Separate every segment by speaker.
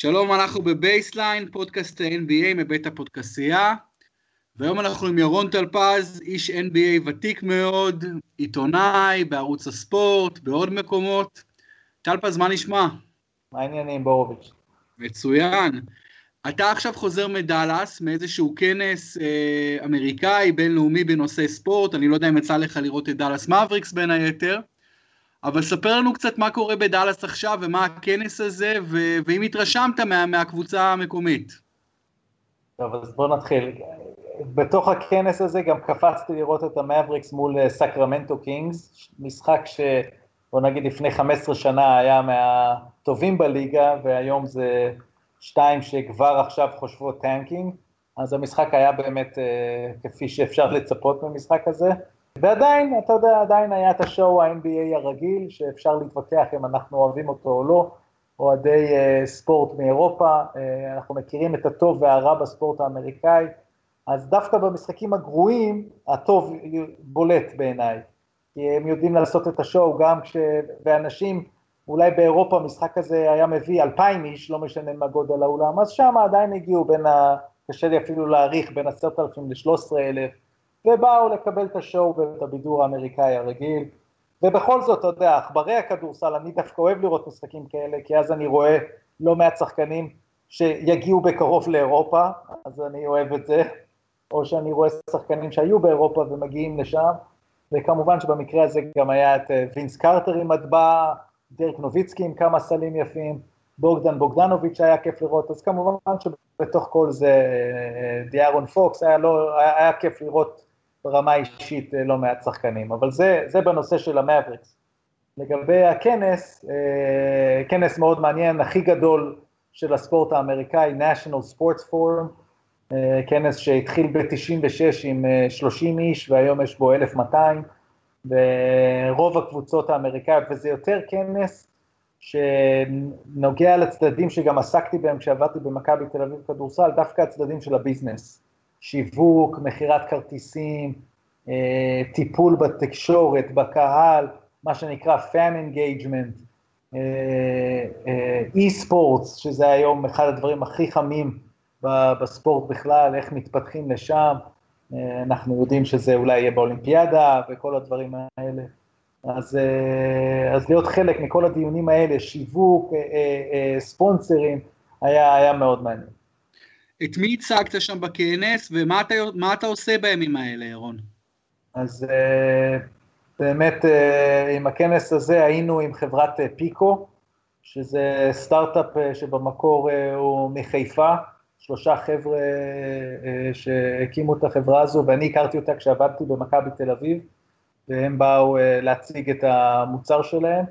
Speaker 1: שלום, אנחנו בבייסליין, פודקאסט ה-NBA מבית הפודקסייה, והיום אנחנו עם ירון טלפז, איש NBA ותיק מאוד, עיתונאי בערוץ הספורט, בעוד מקומות. טלפז, מה נשמע?
Speaker 2: מה העניינים, בורוביץ'?
Speaker 1: מצוין. אתה עכשיו חוזר מדאלאס, מאיזשהו כנס אה, אמריקאי, בינלאומי בנושא ספורט, אני לא יודע אם יצא לך לראות את דאלאס מבריקס בין היתר, אבל ספר לנו קצת מה קורה בדאלאס עכשיו ומה הכנס הזה, ו- ואם התרשמת מה- מהקבוצה המקומית.
Speaker 2: טוב, אז בואו נתחיל. בתוך הכנס הזה גם קפצתי לראות את המבריקס מול אה, סקרמנטו קינגס, משחק ש... בוא נגיד לפני 15 שנה היה מהטובים בליגה, והיום זה שתיים שכבר עכשיו חושבות tanking, אז המשחק היה באמת אה, כפי שאפשר לצפות במשחק הזה. ועדיין, אתה יודע, עדיין היה את השואו ה-NBA הרגיל, שאפשר להתווכח אם אנחנו אוהבים אותו או לא, אוהדי uh, ספורט מאירופה, uh, אנחנו מכירים את הטוב והרע בספורט האמריקאי, אז דווקא במשחקים הגרועים, הטוב בולט בעיניי, כי הם יודעים לעשות את השואו גם כש... ואנשים, אולי באירופה המשחק הזה היה מביא אלפיים איש, לא משנה מה גודל האולם, אז שם עדיין הגיעו בין ה... קשה לי אפילו להעריך, בין עשרת אלפים לשלוש עשרה אלף, ובאו לקבל את השואו ואת הבידור האמריקאי הרגיל. ובכל זאת, אתה יודע, עכברי הכדורסל, אני דווקא אוהב לראות משחקים כאלה, כי אז אני רואה לא מעט שחקנים שיגיעו בקרוב לאירופה, אז אני אוהב את זה, או שאני רואה שחקנים שהיו באירופה ומגיעים לשם, וכמובן שבמקרה הזה גם היה את אה, וינס קרטר עם מטבע, דרק נוביצקי עם כמה סלים יפים, בוגדן בוגדנוביץ' היה כיף לראות, אז כמובן שבתוך כל זה אה, דיארון פוקס, היה, לא, היה, היה כיף לראות ברמה אישית אה, לא מעט שחקנים, אבל זה, זה בנושא של המאבריקס. לגבי הכנס, אה, כנס מאוד מעניין, הכי גדול של הספורט האמריקאי, national sports forum, אה, כנס שהתחיל ב-96 עם 30 איש והיום יש בו 1,200, ורוב הקבוצות האמריקאיות, וזה יותר כנס שנוגע לצדדים שגם עסקתי בהם כשעבדתי במכבי תל אביב כדורסל, דווקא הצדדים של הביזנס. שיווק, מכירת כרטיסים, אה, טיפול בתקשורת, בקהל, מה שנקרא fan engagement, אי-ספורטס, אה, שזה היום אחד הדברים הכי חמים בספורט בכלל, איך מתפתחים לשם, אה, אנחנו יודעים שזה אולי יהיה באולימפיאדה וכל הדברים האלה. אז, אז להיות חלק מכל הדיונים האלה, שיווק, ספונסרים, היה, היה מאוד מעניין.
Speaker 1: את מי הצגת שם בכנס, ומה אתה, אתה עושה בימים האלה, ירון?
Speaker 2: אז uh, באמת uh, עם הכנס הזה היינו עם חברת uh, פיקו, שזה סטארט-אפ שבמקור הוא מחיפה, שלושה חבר'ה שהקימו את החברה הזו, ואני הכרתי אותה כשעבדתי במכבי תל אביב, והם באו להציג את המוצר שלהם.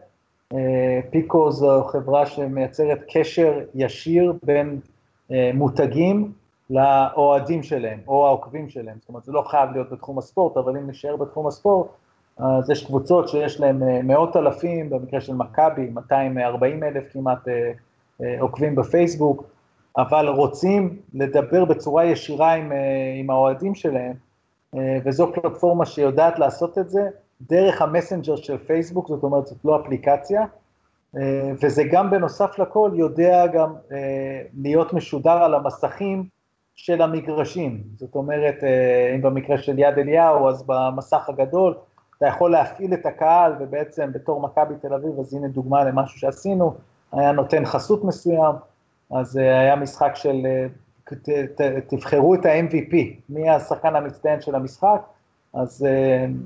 Speaker 2: פיקו זו חברה שמייצרת קשר ישיר בין אה, מותגים לאוהדים שלהם, או העוקבים שלהם, זאת אומרת זה לא חייב להיות בתחום הספורט, אבל אם נשאר בתחום הספורט, אז יש קבוצות שיש להן אה, מאות אלפים, במקרה של מכבי, 240 אלף כמעט אה, עוקבים בפייסבוק, אבל רוצים לדבר בצורה ישירה עם, עם האוהדים שלהם, וזו פלטפורמה שיודעת לעשות את זה דרך המסנג'ר של פייסבוק, זאת אומרת זאת לא אפליקציה, אה, וזה גם בנוסף לכל יודע גם אה, להיות משודר על המסכים של המגרשים, זאת אומרת, אה, אם במקרה של יד אליהו, אז במסך הגדול, אתה יכול להפעיל את הקהל, ובעצם בתור מכבי תל אביב, אז הנה דוגמה למשהו שעשינו, היה נותן חסות מסוים, אז היה משחק של, תבחרו את ה-MVP, מי השחקן המצטיין של המשחק, אז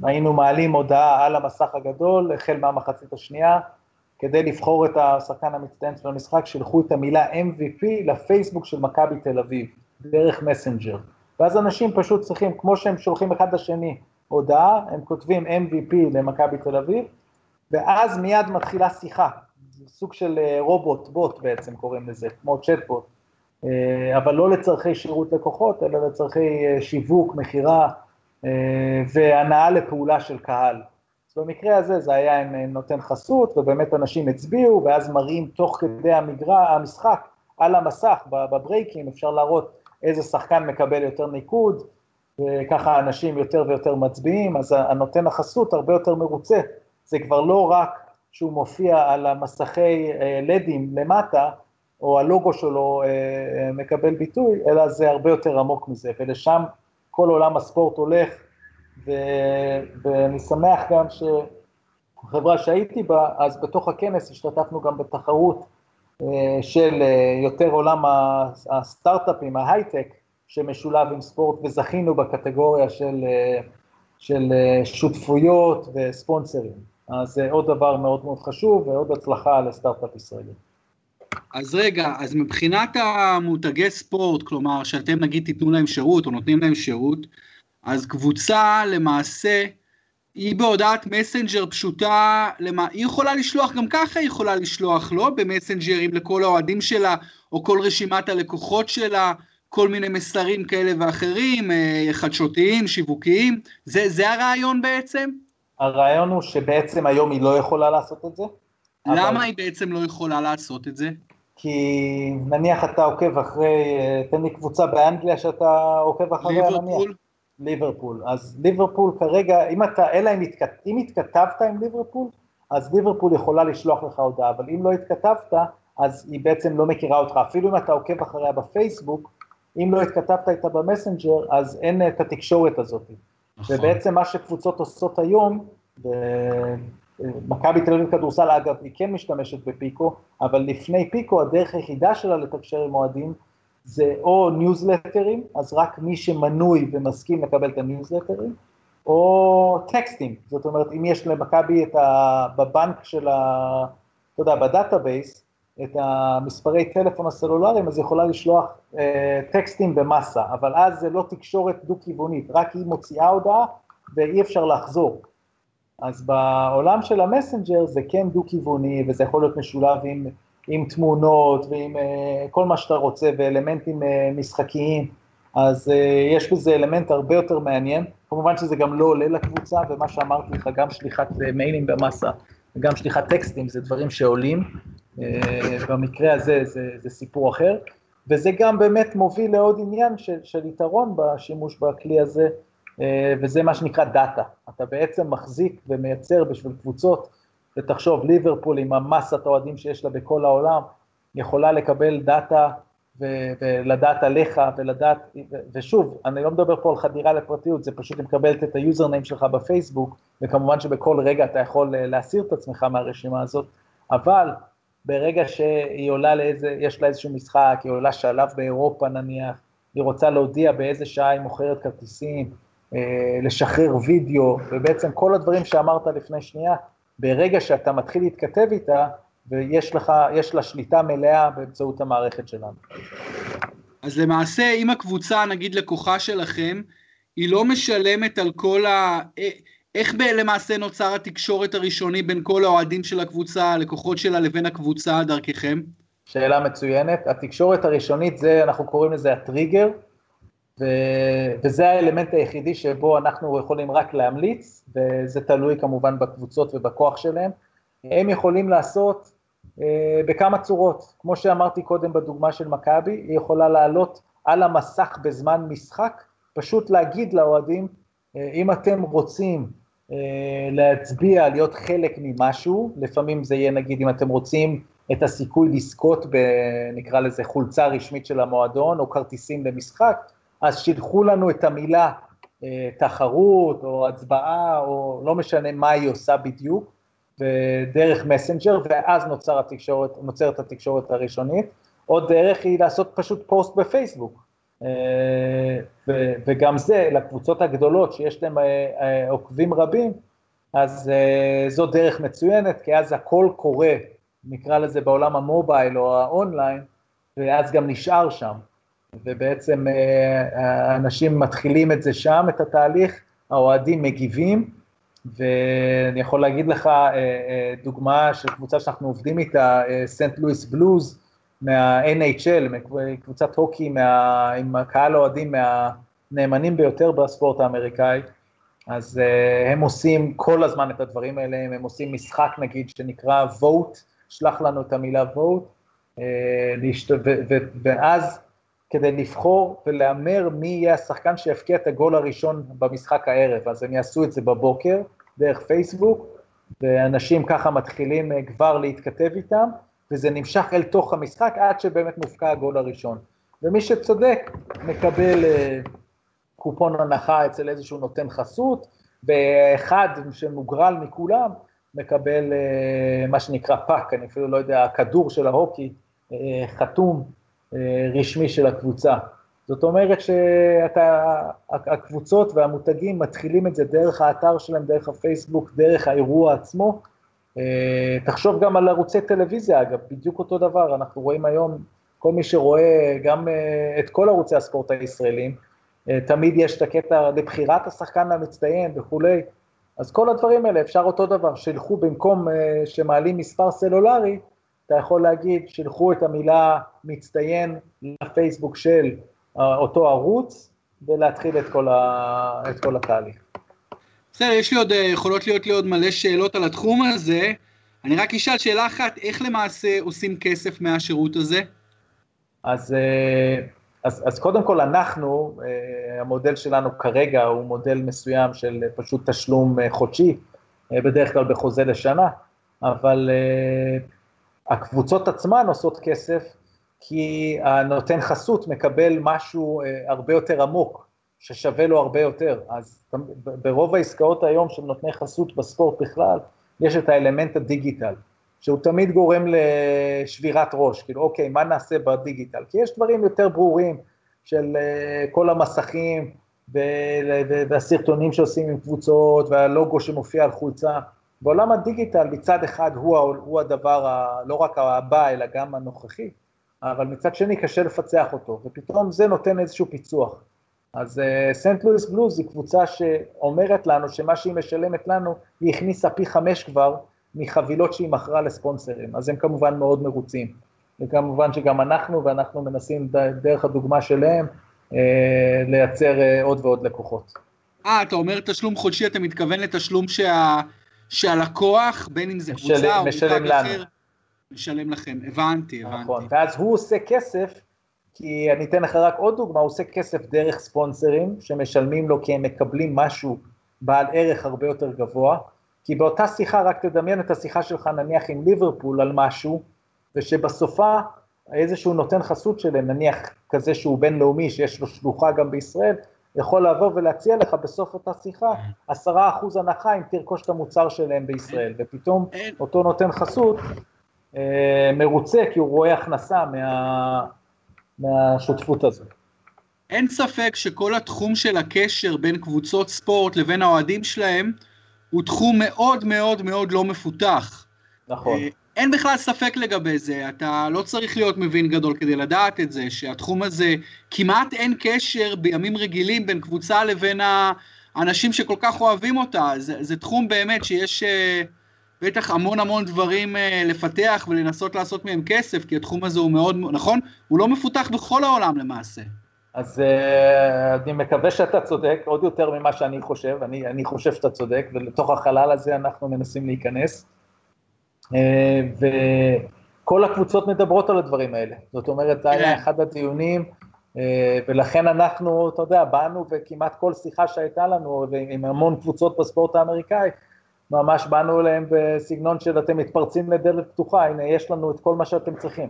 Speaker 2: היינו מעלים הודעה על המסך הגדול, החל מהמחצית השנייה, כדי לבחור את השחקן המצטיין של המשחק, שלחו את המילה MVP לפייסבוק של מכבי תל אביב, דרך מסנג'ר. ואז אנשים פשוט צריכים, כמו שהם שולחים אחד לשני הודעה, הם כותבים MVP למכבי תל אביב, ואז מיד מתחילה שיחה, סוג של אה, רובוט, בוט בעצם קוראים לזה, כמו צ'טבוט, אה, אבל לא לצורכי שירות לקוחות, אלא לצורכי אה, שיווק, מכירה והנאה לפעולה של קהל. אז במקרה הזה זה היה עם אה, נותן חסות, ובאמת אנשים הצביעו, ואז מראים תוך כדי המגרע, המשחק על המסך, בברייקים, אפשר להראות איזה שחקן מקבל יותר ניקוד, וככה אנשים יותר ויותר מצביעים, אז הנותן החסות הרבה יותר מרוצה. זה כבר לא רק שהוא מופיע על המסכי אה, לדים למטה, או הלוגו שלו מקבל ביטוי, אלא זה הרבה יותר עמוק מזה, ולשם כל עולם הספורט הולך, ו, ואני שמח גם שחברה שהייתי בה, אז בתוך הכנס השתתפנו גם בתחרות של יותר עולם הסטארט-אפים, ההייטק, שמשולב עם ספורט, וזכינו בקטגוריה של, של שותפויות וספונסרים. אז זה עוד דבר מאוד מאוד חשוב ועוד הצלחה לסטארט-אפ ישראלי.
Speaker 1: אז רגע, אז מבחינת המותגי ספורט, כלומר שאתם נגיד תיתנו להם שירות או נותנים להם שירות, אז קבוצה למעשה היא בהודעת מסנג'ר פשוטה, למה, היא יכולה לשלוח גם ככה, היא יכולה לשלוח לא במסנג'רים לכל האוהדים שלה או כל רשימת הלקוחות שלה, כל מיני מסרים כאלה ואחרים, אה, חדשותיים, שיווקיים, זה, זה הרעיון בעצם?
Speaker 2: הרעיון הוא שבעצם היום היא לא יכולה לעשות את זה.
Speaker 1: למה אבל... היא בעצם לא יכולה לעשות את זה?
Speaker 2: כי נניח אתה עוקב אחרי, תן לי קבוצה באנגליה שאתה עוקב אחריה, נניח. ליברפול? ליברפול. אז ליברפול כרגע, אם אתה, אלא אם, התכת, אם התכתבת עם ליברפול, אז ליברפול יכולה לשלוח לך הודעה, אבל אם לא התכתבת, אז היא בעצם לא מכירה אותך. אפילו אם אתה עוקב אחריה בפייסבוק, אם לא התכתבת איתה במסנג'ר, אז אין את התקשורת הזאת. נכון. ובעצם מה שקבוצות עושות היום, מכבי תל אביב כדורסל אגב, היא כן משתמשת בפיקו, אבל לפני פיקו הדרך היחידה שלה לתקשר עם אוהדים זה או ניוזלטרים, אז רק מי שמנוי ומסכים לקבל את הניוזלטרים, או טקסטים, זאת אומרת אם יש למכבי את ה... בבנק של ה... אתה יודע, ב database, את המספרי טלפון הסלולריים, אז יכולה לשלוח אה, טקסטים במסה, אבל אז זה לא תקשורת דו-כיוונית, רק היא מוציאה הודעה ואי אפשר לחזור. אז בעולם של המסנג'ר זה כן דו-כיווני, וזה יכול להיות משולב עם, עם תמונות ועם אה, כל מה שאתה רוצה, ואלמנטים אה, משחקיים, אז אה, יש בזה אלמנט הרבה יותר מעניין. כמובן שזה גם לא עולה לקבוצה, ומה שאמרתי לך, גם שליחת מיילים במסה וגם שליחת טקסטים זה דברים שעולים, במקרה הזה זה, זה סיפור אחר, וזה גם באמת מוביל לעוד עניין של, של יתרון בשימוש בכלי הזה, וזה מה שנקרא דאטה. אתה בעצם מחזיק ומייצר בשביל קבוצות, ותחשוב, ליברפול עם המסת אוהדים שיש לה בכל העולם, יכולה לקבל דאטה ולדעת עליך ולדעת, ושוב, אני לא מדבר פה על חדירה לפרטיות, זה פשוט היא מקבלת את ה username שלך בפייסבוק, וכמובן שבכל רגע אתה יכול אה, להסיר את עצמך מהרשימה הזאת, אבל ברגע שהיא עולה לאיזה, יש לה איזשהו משחק, היא עולה שלב באירופה נניח, היא רוצה להודיע באיזה שעה היא מוכרת כרטיסים, אה, לשחרר וידאו, ובעצם כל הדברים שאמרת לפני שנייה, ברגע שאתה מתחיל להתכתב איתה, ויש לך, יש לה שליטה מלאה באמצעות המערכת שלנו.
Speaker 1: אז למעשה, אם הקבוצה, נגיד לקוחה שלכם, היא לא משלמת על כל ה... אה, איך למעשה נוצר התקשורת הראשוני בין כל האוהדים של הקבוצה, הלקוחות שלה, לבין הקבוצה דרככם?
Speaker 2: שאלה מצוינת. התקשורת הראשונית זה, אנחנו קוראים לזה הטריגר, ו... וזה האלמנט היחידי שבו אנחנו יכולים רק להמליץ, וזה תלוי כמובן בקבוצות ובכוח שלהם. הם יכולים לעשות אה, בכמה צורות. כמו שאמרתי קודם בדוגמה של מכבי, היא יכולה לעלות על המסך בזמן משחק, פשוט להגיד לאוהדים, אה, אם אתם רוצים אה, להצביע, להיות חלק ממשהו, לפעמים זה יהיה נגיד אם אתם רוצים את הסיכוי לזכות. נקרא לזה חולצה רשמית של המועדון או כרטיסים למשחק, אז שילחו לנו את המילה תחרות או הצבעה או לא משנה מה היא עושה בדיוק, ודרך מסנג'ר, ואז נוצר התקשורת, נוצרת התקשורת הראשונית. עוד דרך היא לעשות פשוט פוסט בפייסבוק. אה, וגם זה, לקבוצות הגדולות שיש להן אה, אה, עוקבים רבים, אז זו דרך מצוינת, כי אז הכל קורה, נקרא לזה בעולם המובייל או האונליין, ואז גם נשאר שם. ובעצם האנשים מתחילים את זה שם, את התהליך, האוהדים מגיבים, ואני יכול להגיד לך אה, אה, דוגמה של קבוצה שאנחנו עובדים איתה, סנט לואיס בלוז, מה-NHL, קבוצת הוקי מה, עם הקהל האוהדים מהנאמנים ביותר בספורט האמריקאי, אז הם עושים כל הזמן את הדברים האלה, הם עושים משחק נגיד שנקרא vote, שלח לנו את המילה vote, ואז כדי לבחור ולהמר מי יהיה השחקן שיפקיע את הגול הראשון במשחק הערב, אז הם יעשו את זה בבוקר, דרך פייסבוק, ואנשים ככה מתחילים אה, כבר להתכתב איתם, וזה נמשך אל תוך המשחק עד שבאמת מובקע הגול הראשון. ומי שצודק מקבל אה, קופון הנחה אצל איזשהו נותן חסות, ואחד שמוגרל מכולם מקבל אה, מה שנקרא puck, אני אפילו לא יודע, הכדור של ההוקי, חתום רשמי של הקבוצה. זאת אומרת שהקבוצות והמותגים מתחילים את זה דרך האתר שלהם, דרך הפייסבוק, דרך האירוע עצמו. תחשוב גם על ערוצי טלוויזיה, אגב, בדיוק אותו דבר, אנחנו רואים היום כל מי שרואה גם אה, את כל ערוצי הספורט הישראלים, אה, תמיד יש את הקטע לבחירת השחקן המצטיין וכולי, אז כל הדברים האלה אפשר אותו דבר, שילכו במקום אה, שמעלים מספר סלולרי, אתה יכול להגיד, שילכו את המילה מצטיין לפייסבוק של אותו ערוץ, ולהתחיל את כל, ה... את כל התהליך.
Speaker 1: בסדר, יש לי עוד, יכולות להיות לי עוד מלא שאלות על התחום הזה. אני רק אשאל שאלה אחת, איך למעשה עושים כסף מהשירות הזה?
Speaker 2: אז, אה, אז, אז קודם כל אנחנו, אה, המודל שלנו כרגע הוא מודל מסוים של פשוט תשלום אה, חודשי, בדרך כלל בחוזה לשנה, אבל הקבוצות עצמן עושות כסף כי הנותן חסות מקבל משהו הרבה יותר עמוק, ששווה לו הרבה יותר. אז ברוב העסקאות היום של נותני חסות בספורט בכלל, יש את האלמנט הדיגיטל. שהוא תמיד גורם לשבירת ראש, כאילו אוקיי, מה נעשה בדיגיטל? כי יש דברים יותר ברורים של uh, כל המסכים והסרטונים שעושים עם קבוצות והלוגו שמופיע על חולצה. בעולם הדיגיטל מצד אחד הוא, הוא הדבר ה, לא רק הבא אלא גם הנוכחי, אבל מצד שני קשה לפצח אותו, ופתאום זה נותן איזשהו פיצוח. אז סנט לואיס בלוז היא קבוצה שאומרת לנו שמה שהיא משלמת לנו, היא הכניסה פי חמש כבר מחבילות שהיא מכרה לספונסרים, אז הם כמובן מאוד מרוצים. וכמובן שגם אנחנו, ואנחנו מנסים דרך הדוגמה שלהם, אה, לייצר אה, עוד ועוד לקוחות.
Speaker 1: אה, אתה אומר תשלום חודשי, אתה מתכוון לתשלום שה... שהלקוח, בין אם זה קבוצה או
Speaker 2: משלם לנו. אחר,
Speaker 1: משלם לכם, הבנתי, הבנתי. נכון,
Speaker 2: ואז הוא עושה כסף, כי אני אתן לך רק עוד דוגמה, הוא עושה כסף דרך ספונסרים, שמשלמים לו כי הם מקבלים משהו בעל ערך הרבה יותר גבוה, כי באותה שיחה, רק תדמיין את השיחה שלך נניח עם ליברפול על משהו, ושבסופה איזשהו נותן חסות שלהם, נניח כזה שהוא בינלאומי, שיש לו שלוחה גם בישראל, יכול לבוא ולהציע לך בסוף אותה שיחה עשרה אחוז הנחה אם תרכוש את המוצר שלהם בישראל, ופתאום אותו נותן חסות אה, מרוצה כי הוא רואה הכנסה מה, מהשותפות הזו.
Speaker 1: אין ספק שכל התחום של הקשר בין קבוצות ספורט לבין האוהדים שלהם, הוא תחום מאוד מאוד מאוד לא מפותח.
Speaker 2: נכון. אה,
Speaker 1: אין בכלל ספק לגבי זה, אתה לא צריך להיות מבין גדול כדי לדעת את זה, שהתחום הזה, כמעט אין קשר בימים רגילים בין קבוצה לבין האנשים שכל כך אוהבים אותה. זה, זה תחום באמת שיש uh, בטח המון המון דברים uh, לפתח ולנסות לעשות מהם כסף, כי התחום הזה הוא מאוד, נכון? הוא לא מפותח בכל העולם למעשה.
Speaker 2: אז uh, אני מקווה שאתה צודק, עוד יותר ממה שאני חושב, אני, אני חושב שאתה צודק, ולתוך החלל הזה אנחנו מנסים להיכנס. Uh, וכל הקבוצות מדברות על הדברים האלה. זאת אומרת, זה היה כן. אחד הדיונים, uh, ולכן אנחנו, אתה יודע, באנו וכמעט כל שיחה שהייתה לנו, עם המון קבוצות בספורט האמריקאי, ממש באנו אליהם בסגנון של אתם מתפרצים לדלת פתוחה, הנה יש לנו את כל מה שאתם צריכים.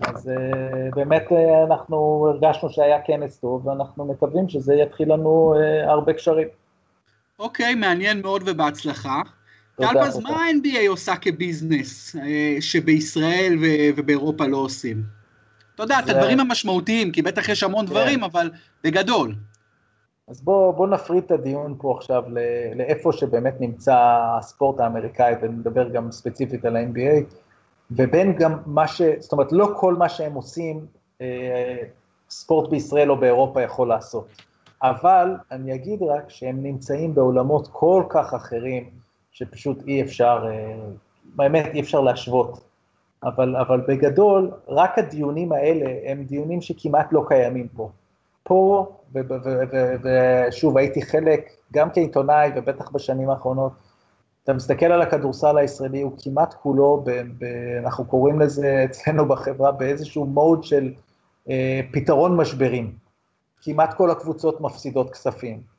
Speaker 2: אז uh, באמת uh, אנחנו הרגשנו שהיה כנס טוב, ואנחנו מקווים שזה יתחיל לנו uh, הרבה קשרים.
Speaker 1: אוקיי, okay, מעניין מאוד ובהצלחה. טלפז, מה ה-NBA עושה כביזנס שבישראל ובאירופה לא עושים? אתה יודע. את הדברים המשמעותיים, כי בטח יש המון. דברים, אבל בגדול.
Speaker 2: אז בואו בוא נפריד את הדיון פה עכשיו לאיפה שבאמת נמצא הספורט האמריקאי, ונדבר גם ספציפית על ה-NBA. ובין גם מה ש... זאת אומרת, לא כל מה שהם עושים, אה, ספורט בישראל או באירופה יכול לעשות. אבל אני אגיד רק שהם נמצאים בעולמות כל כך אחרים, שפשוט אי אפשר, אה, באמת אי אפשר להשוות. אבל, אבל בגדול, רק הדיונים האלה הם דיונים שכמעט לא קיימים פה. פה, ושוב, הייתי חלק, גם כעיתונאי ובטח בשנים האחרונות, אתה מסתכל על הכדורסל הישראלי, הוא כמעט כולו, ב, ב, אנחנו קוראים לזה אצלנו בחברה, באיזשהו מוד של אה, פתרון משברים. כמעט כל הקבוצות מפסידות כספים.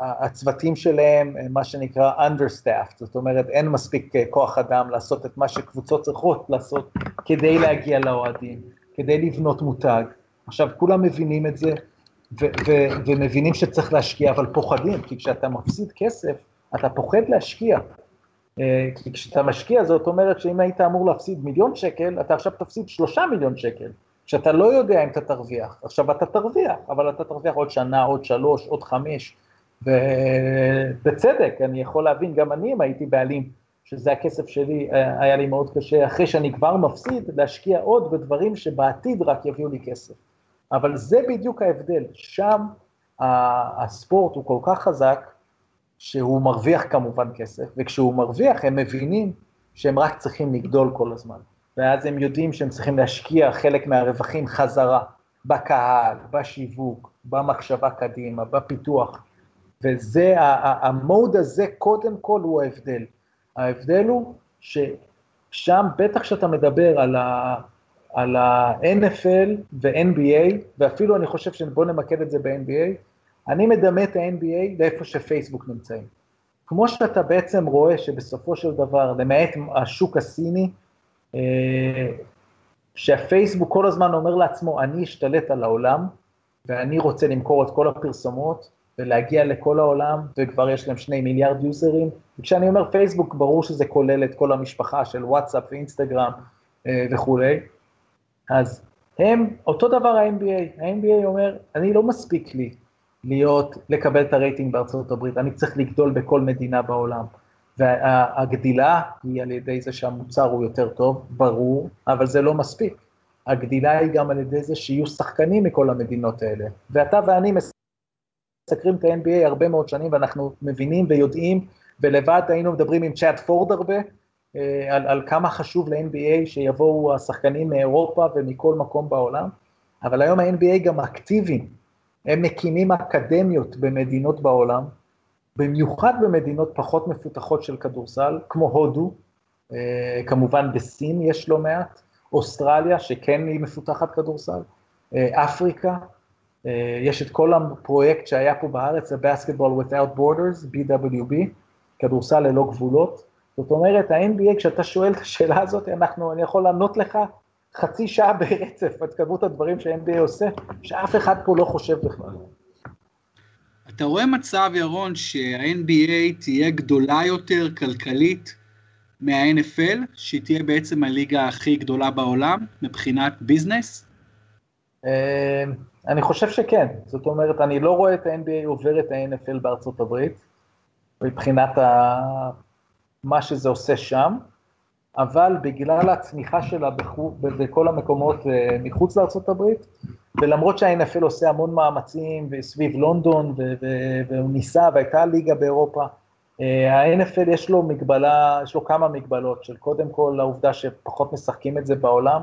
Speaker 2: הצוותים שלהם, מה שנקרא understaffed, זאת אומרת אין מספיק כוח אדם לעשות את מה שקבוצות צריכות לעשות כדי להגיע לאוהדים, כדי לבנות מותג. עכשיו כולם מבינים את זה ו- ו- ומבינים שצריך להשקיע, אבל פוחדים, כי כשאתה מפסיד כסף, אתה פוחד להשקיע. אה, כי כשאתה משקיע זאת אומרת שאם היית אמור להפסיד מיליון שקל, אתה עכשיו תפסיד שלושה מיליון שקל. שאתה לא יודע אם אתה תרוויח. עכשיו אתה תרוויח, אבל אתה תרוויח עוד שנה, עוד שלוש, עוד חמש, ובצדק, אני יכול להבין, גם אני אם הייתי בעלים, שזה הכסף שלי, אה, היה לי מאוד קשה, אחרי שאני כבר מפסיד, להשקיע עוד בדברים שבעתיד רק יביאו לי כסף. אבל זה בדיוק ההבדל, שם הספורט הוא כל כך חזק, שהוא מרוויח כמובן כסף, וכשהוא מרוויח הם מבינים שהם רק צריכים לגדול כל הזמן. ואז הם יודעים שהם צריכים להשקיע חלק מהרווחים חזרה, בקהל, בשיווק, במחשבה קדימה, בפיתוח. וזה, המוד הזה קודם כל הוא ההבדל. ההבדל הוא ששם, בטח כשאתה מדבר על, ה, על ה-NFL ו-NBA, ואפילו אני חושב שבוא נמקד את זה ב-NBA, אני מדמה את ה-NBA לאיפה שפייסבוק נמצאים. כמו שאתה בעצם רואה שבסופו של דבר, למעט השוק הסיני, שהפייסבוק כל הזמן אומר לעצמו, אני אשתלט על העולם, ואני רוצה למכור את כל הפרסומות, ולהגיע לכל העולם, וכבר יש להם שני מיליארד יוזרים. וכשאני אומר פייסבוק, ברור שזה כולל את כל המשפחה של וואטסאפ ואינסטגרם אה, וכולי. אז הם, אותו דבר ה-NBA, ה-NBA אומר, אני לא מספיק לי להיות, לקבל את הרייטינג בארצות הברית, אני צריך לגדול בכל מדינה בעולם. והגדילה היא על ידי זה שהמוצר הוא יותר טוב, ברור, אבל זה לא מספיק. הגדילה היא גם על ידי זה שיהיו שחקנים מכל המדינות האלה. ואתה ואני מסקרים את ה-NBA הרבה מאוד שנים, ואנחנו מבינים ויודעים, ולבד היינו מדברים עם צ'אט פורד הרבה, אה, על, על כמה חשוב ל-NBA שיבואו השחקנים מאירופה ומכל מקום בעולם, אבל היום ה-NBA גם אקטיביים, הם מקימים אקדמיות במדינות בעולם, במיוחד במדינות פחות מפותחות של כדורסל, כמו הודו, אה, כמובן בסין יש לא מעט, אוסטרליה, שכן היא מפותחת כדורסל, אה, אפריקה, אה, יש את כל הפרויקט שהיה פה בארץ, ה-Basketball Without Borders, BWB, כדורסל ללא גבולות. זאת אומרת, ה-NBA, כשאתה שואל את השאלה הזאת, אנחנו, אני יכול לענות לך חצי שעה ברצף את כמות הדברים שה-NBA עושה, שאף אחד פה לא חושב בכלל.
Speaker 1: אתה רואה מצב, ירון, שה-NBA תהיה גדולה יותר כלכלית מה-NFL, שהיא תהיה בעצם הליגה הכי גדולה בעולם מבחינת ביזנס?
Speaker 2: אה, אני חושב שכן. זאת אומרת, אני לא רואה את ה-NBA עובר את ה-NFL בארצות הברית, מבחינת ה... מה שזה עושה שם, אבל בגלל הצמיחה שלה בכל המקומות אה, מחוץ הברית, ולמרות שה-NFL עושה המון מאמצים סביב לונדון, והוא ניסה והייתה ליגה באירופה, אה, ה-NFL יש לו מגבלה, יש לו כמה מגבלות, של קודם כל העובדה שפחות משחקים את זה בעולם,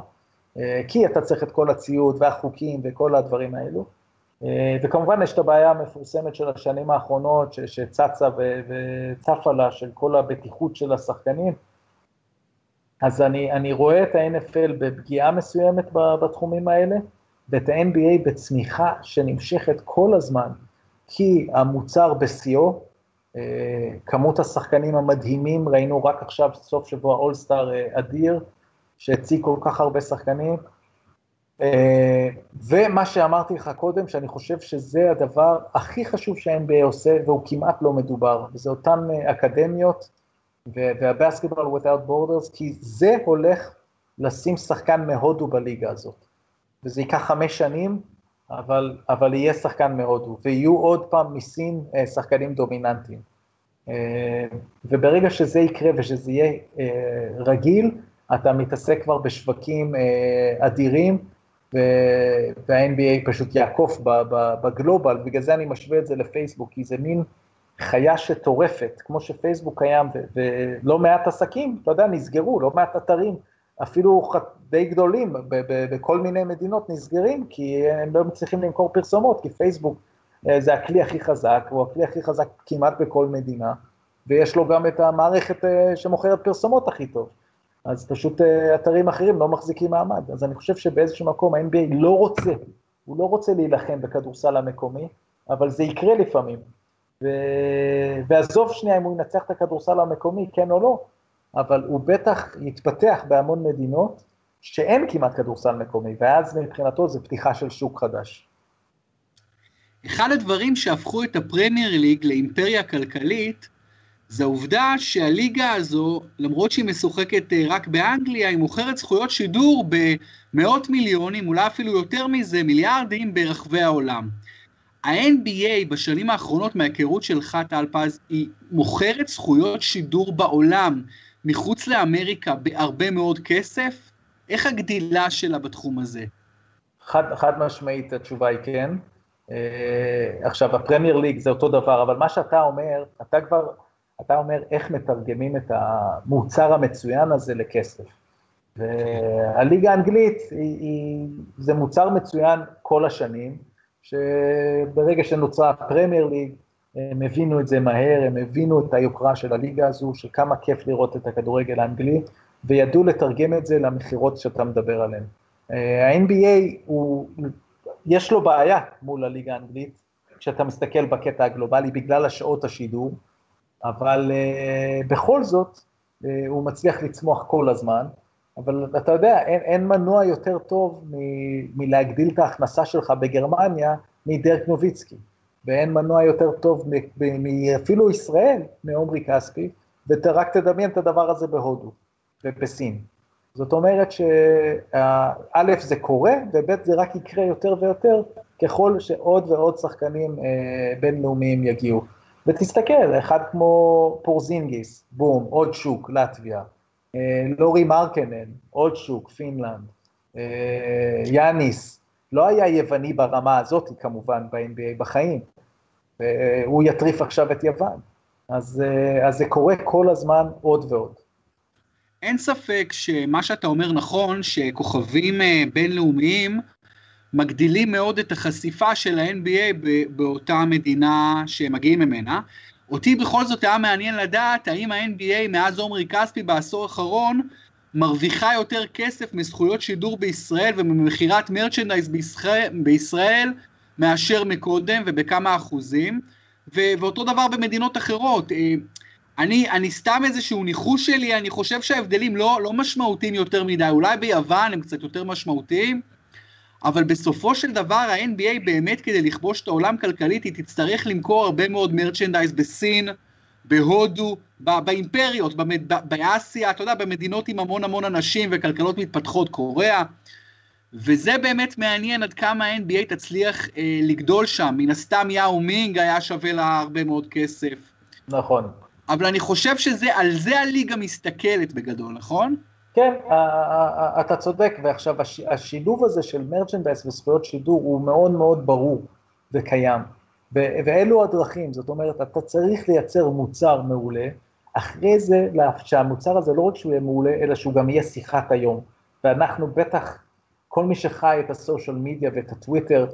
Speaker 2: אה, כי אתה צריך את כל הציוד והחוקים וכל הדברים האלו. וכמובן יש את הבעיה המפורסמת של השנים האחרונות, שצצה וצפה לה, של כל הבטיחות של השחקנים. אז אני, אני רואה את ה-NFL בפגיעה מסוימת בתחומים האלה, ואת ה-NBA בצמיחה שנמשכת כל הזמן, כי המוצר בשיאו, אה, כמות השחקנים המדהימים, ראינו רק עכשיו סוף שבוע אולסטאר אדיר, שהציג כל כך הרבה שחקנים, אה, ומה שאמרתי לך קודם, שאני חושב שזה הדבר הכי חשוב שה-NBA עושה, והוא כמעט לא מדובר, וזה אותן אה, אקדמיות וה-Basketball Without Borders, כי זה הולך לשים שחקן מהודו בליגה הזאת. וזה ייקח חמש שנים, אבל, אבל יהיה שחקן מהודו, ויהיו עוד פעם מסין אה, שחקנים דומיננטיים. וברגע שזה יקרה ושזה יהיה רגיל, אתה מתעסק כבר בשווקים אדירים, וה-NBA פשוט יעקוף בגלובל, בגלל זה אני משווה את זה לפייסבוק, כי זה מין חיה שטורפת, כמו שפייסבוק קיים, ולא מעט עסקים, אתה יודע, נסגרו, לא מעט אתרים, אפילו די גדולים בכל מיני מדינות נסגרים, כי הם לא מצליחים למכור פרסומות, כי פייסבוק אה, זה הכלי הכי חזק, הוא הכלי הכי חזק כמעט בכל מדינה, ויש לו גם את המערכת אה, שמוכרת פרסומות הכי טוב. אז פשוט אה, אתרים אחרים לא מחזיקים מעמד. אז אני חושב שבאיזשהו מקום ה-NBA לא רוצה, הוא לא רוצה להילחם בכדורסל המקומי, אבל זה יקרה לפעמים. ו... ועזוב שנייה אם הוא ינצח את הכדורסל המקומי, כן או לא, אבל הוא בטח יתפתח בהמון מדינות שאין כמעט כדורסל מקומי, ואז מבחינתו זה פתיחה של שוק חדש.
Speaker 1: אחד הדברים שהפכו את הפרמייר ליג לאימפריה כלכלית, זה העובדה שהליגה הזו, למרות שהיא משוחקת אה, רק באנגליה, היא מוכרת זכויות שידור במאות מיליונים, אולי אפילו יותר מזה, מיליארדים ברחבי העולם. ה-NBA בשנים האחרונות, מההיכרות שלך, טל פז, היא מוכרת זכויות שידור בעולם, מחוץ לאמריקה, בהרבה מאוד כסף? איך הגדילה שלה בתחום הזה?
Speaker 2: חד, חד משמעית התשובה היא כן. Uh, עכשיו, הפרמייר ליג זה אותו דבר, אבל מה שאתה אומר, אתה כבר, אתה אומר איך מתרגמים את המוצר המצוין הזה לכסף. והליגה האנגלית היא, היא, זה מוצר מצוין כל השנים, שברגע שנוצרה הפרמייר ליג, הם הבינו את זה מהר, הם הבינו את היוקרה של הליגה הזו, שכמה כיף לראות את הכדורגל האנגלי, וידעו לתרגם את זה למכירות שאתה מדבר עליהן. אה, ה-NBA הוא, יש לו בעיה מול הליגה האנגלית, כשאתה מסתכל בקטע הגלובלי, בגלל השעות השידור, אבל uh, בכל זאת, uh, הוא מצליח לצמוח כל הזמן, אבל אתה יודע, אין, אין מנוע יותר טוב מ, מלהגדיל את ההכנסה שלך בגרמניה מדרק נוביצקי, ואין מנוע יותר טוב מאפילו ישראל, מעומרי כספי, ורק תדמיין את הדבר הזה בהודו ובסין. זאת אומרת שא' זה קורה, וב' זה רק יקרה יותר ויותר ככל שעוד ועוד שחקנים אה, בינלאומיים יגיעו. ותסתכל, אחד כמו פורזינגיס, בום, עוד שוק, לטביה, אה, לורי מרקנן, עוד שוק, פינלנד, אה, יאניס, לא היה יווני ברמה הזאת כמובן ב-NBA בחיים, הוא יטריף עכשיו את יוון, אז, אה, אז זה קורה כל הזמן עוד ועוד.
Speaker 1: אין ספק שמה שאתה אומר נכון, שכוכבים בינלאומיים מגדילים מאוד את החשיפה של ה-NBA באותה מדינה שהם מגיעים ממנה. אותי בכל זאת היה מעניין לדעת האם ה-NBA מאז עומרי כספי בעשור האחרון מרוויחה יותר כסף מזכויות שידור בישראל וממכירת מרצ'נדייז בישראל, בישראל מאשר מקודם ובכמה אחוזים, ו- ואותו דבר במדינות אחרות. אה, אני, אני סתם איזשהו ניחוש שלי, אני חושב שההבדלים לא, לא משמעותיים יותר מדי, אולי ביוון הם קצת יותר משמעותיים, אבל בסופו של דבר ה-NBA באמת כדי לכבוש את העולם כלכלית היא תצטרך למכור הרבה מאוד מרצ'נדייז בסין, בהודו, באימפריות, באסיה, אתה יודע, במדינות עם המון המון אנשים וכלכלות מתפתחות, קוריאה, וזה באמת מעניין עד כמה ה-NBA תצליח אה, לגדול שם, מן הסתם יאו מינג היה שווה לה הרבה מאוד כסף.
Speaker 2: נכון.
Speaker 1: אבל אני חושב שעל זה הליגה מסתכלת בגדול, נכון?
Speaker 2: כן, אתה צודק, ועכשיו השילוב הזה של מרצ'נדייס וזכויות שידור הוא מאוד מאוד ברור וקיים, ואלו הדרכים, זאת אומרת, אתה צריך לייצר מוצר מעולה, אחרי זה, שהמוצר הזה לא רק שהוא יהיה מעולה, אלא שהוא גם יהיה שיחת היום, ואנחנו בטח, כל מי שחי את הסושיאל מדיה ואת הטוויטר,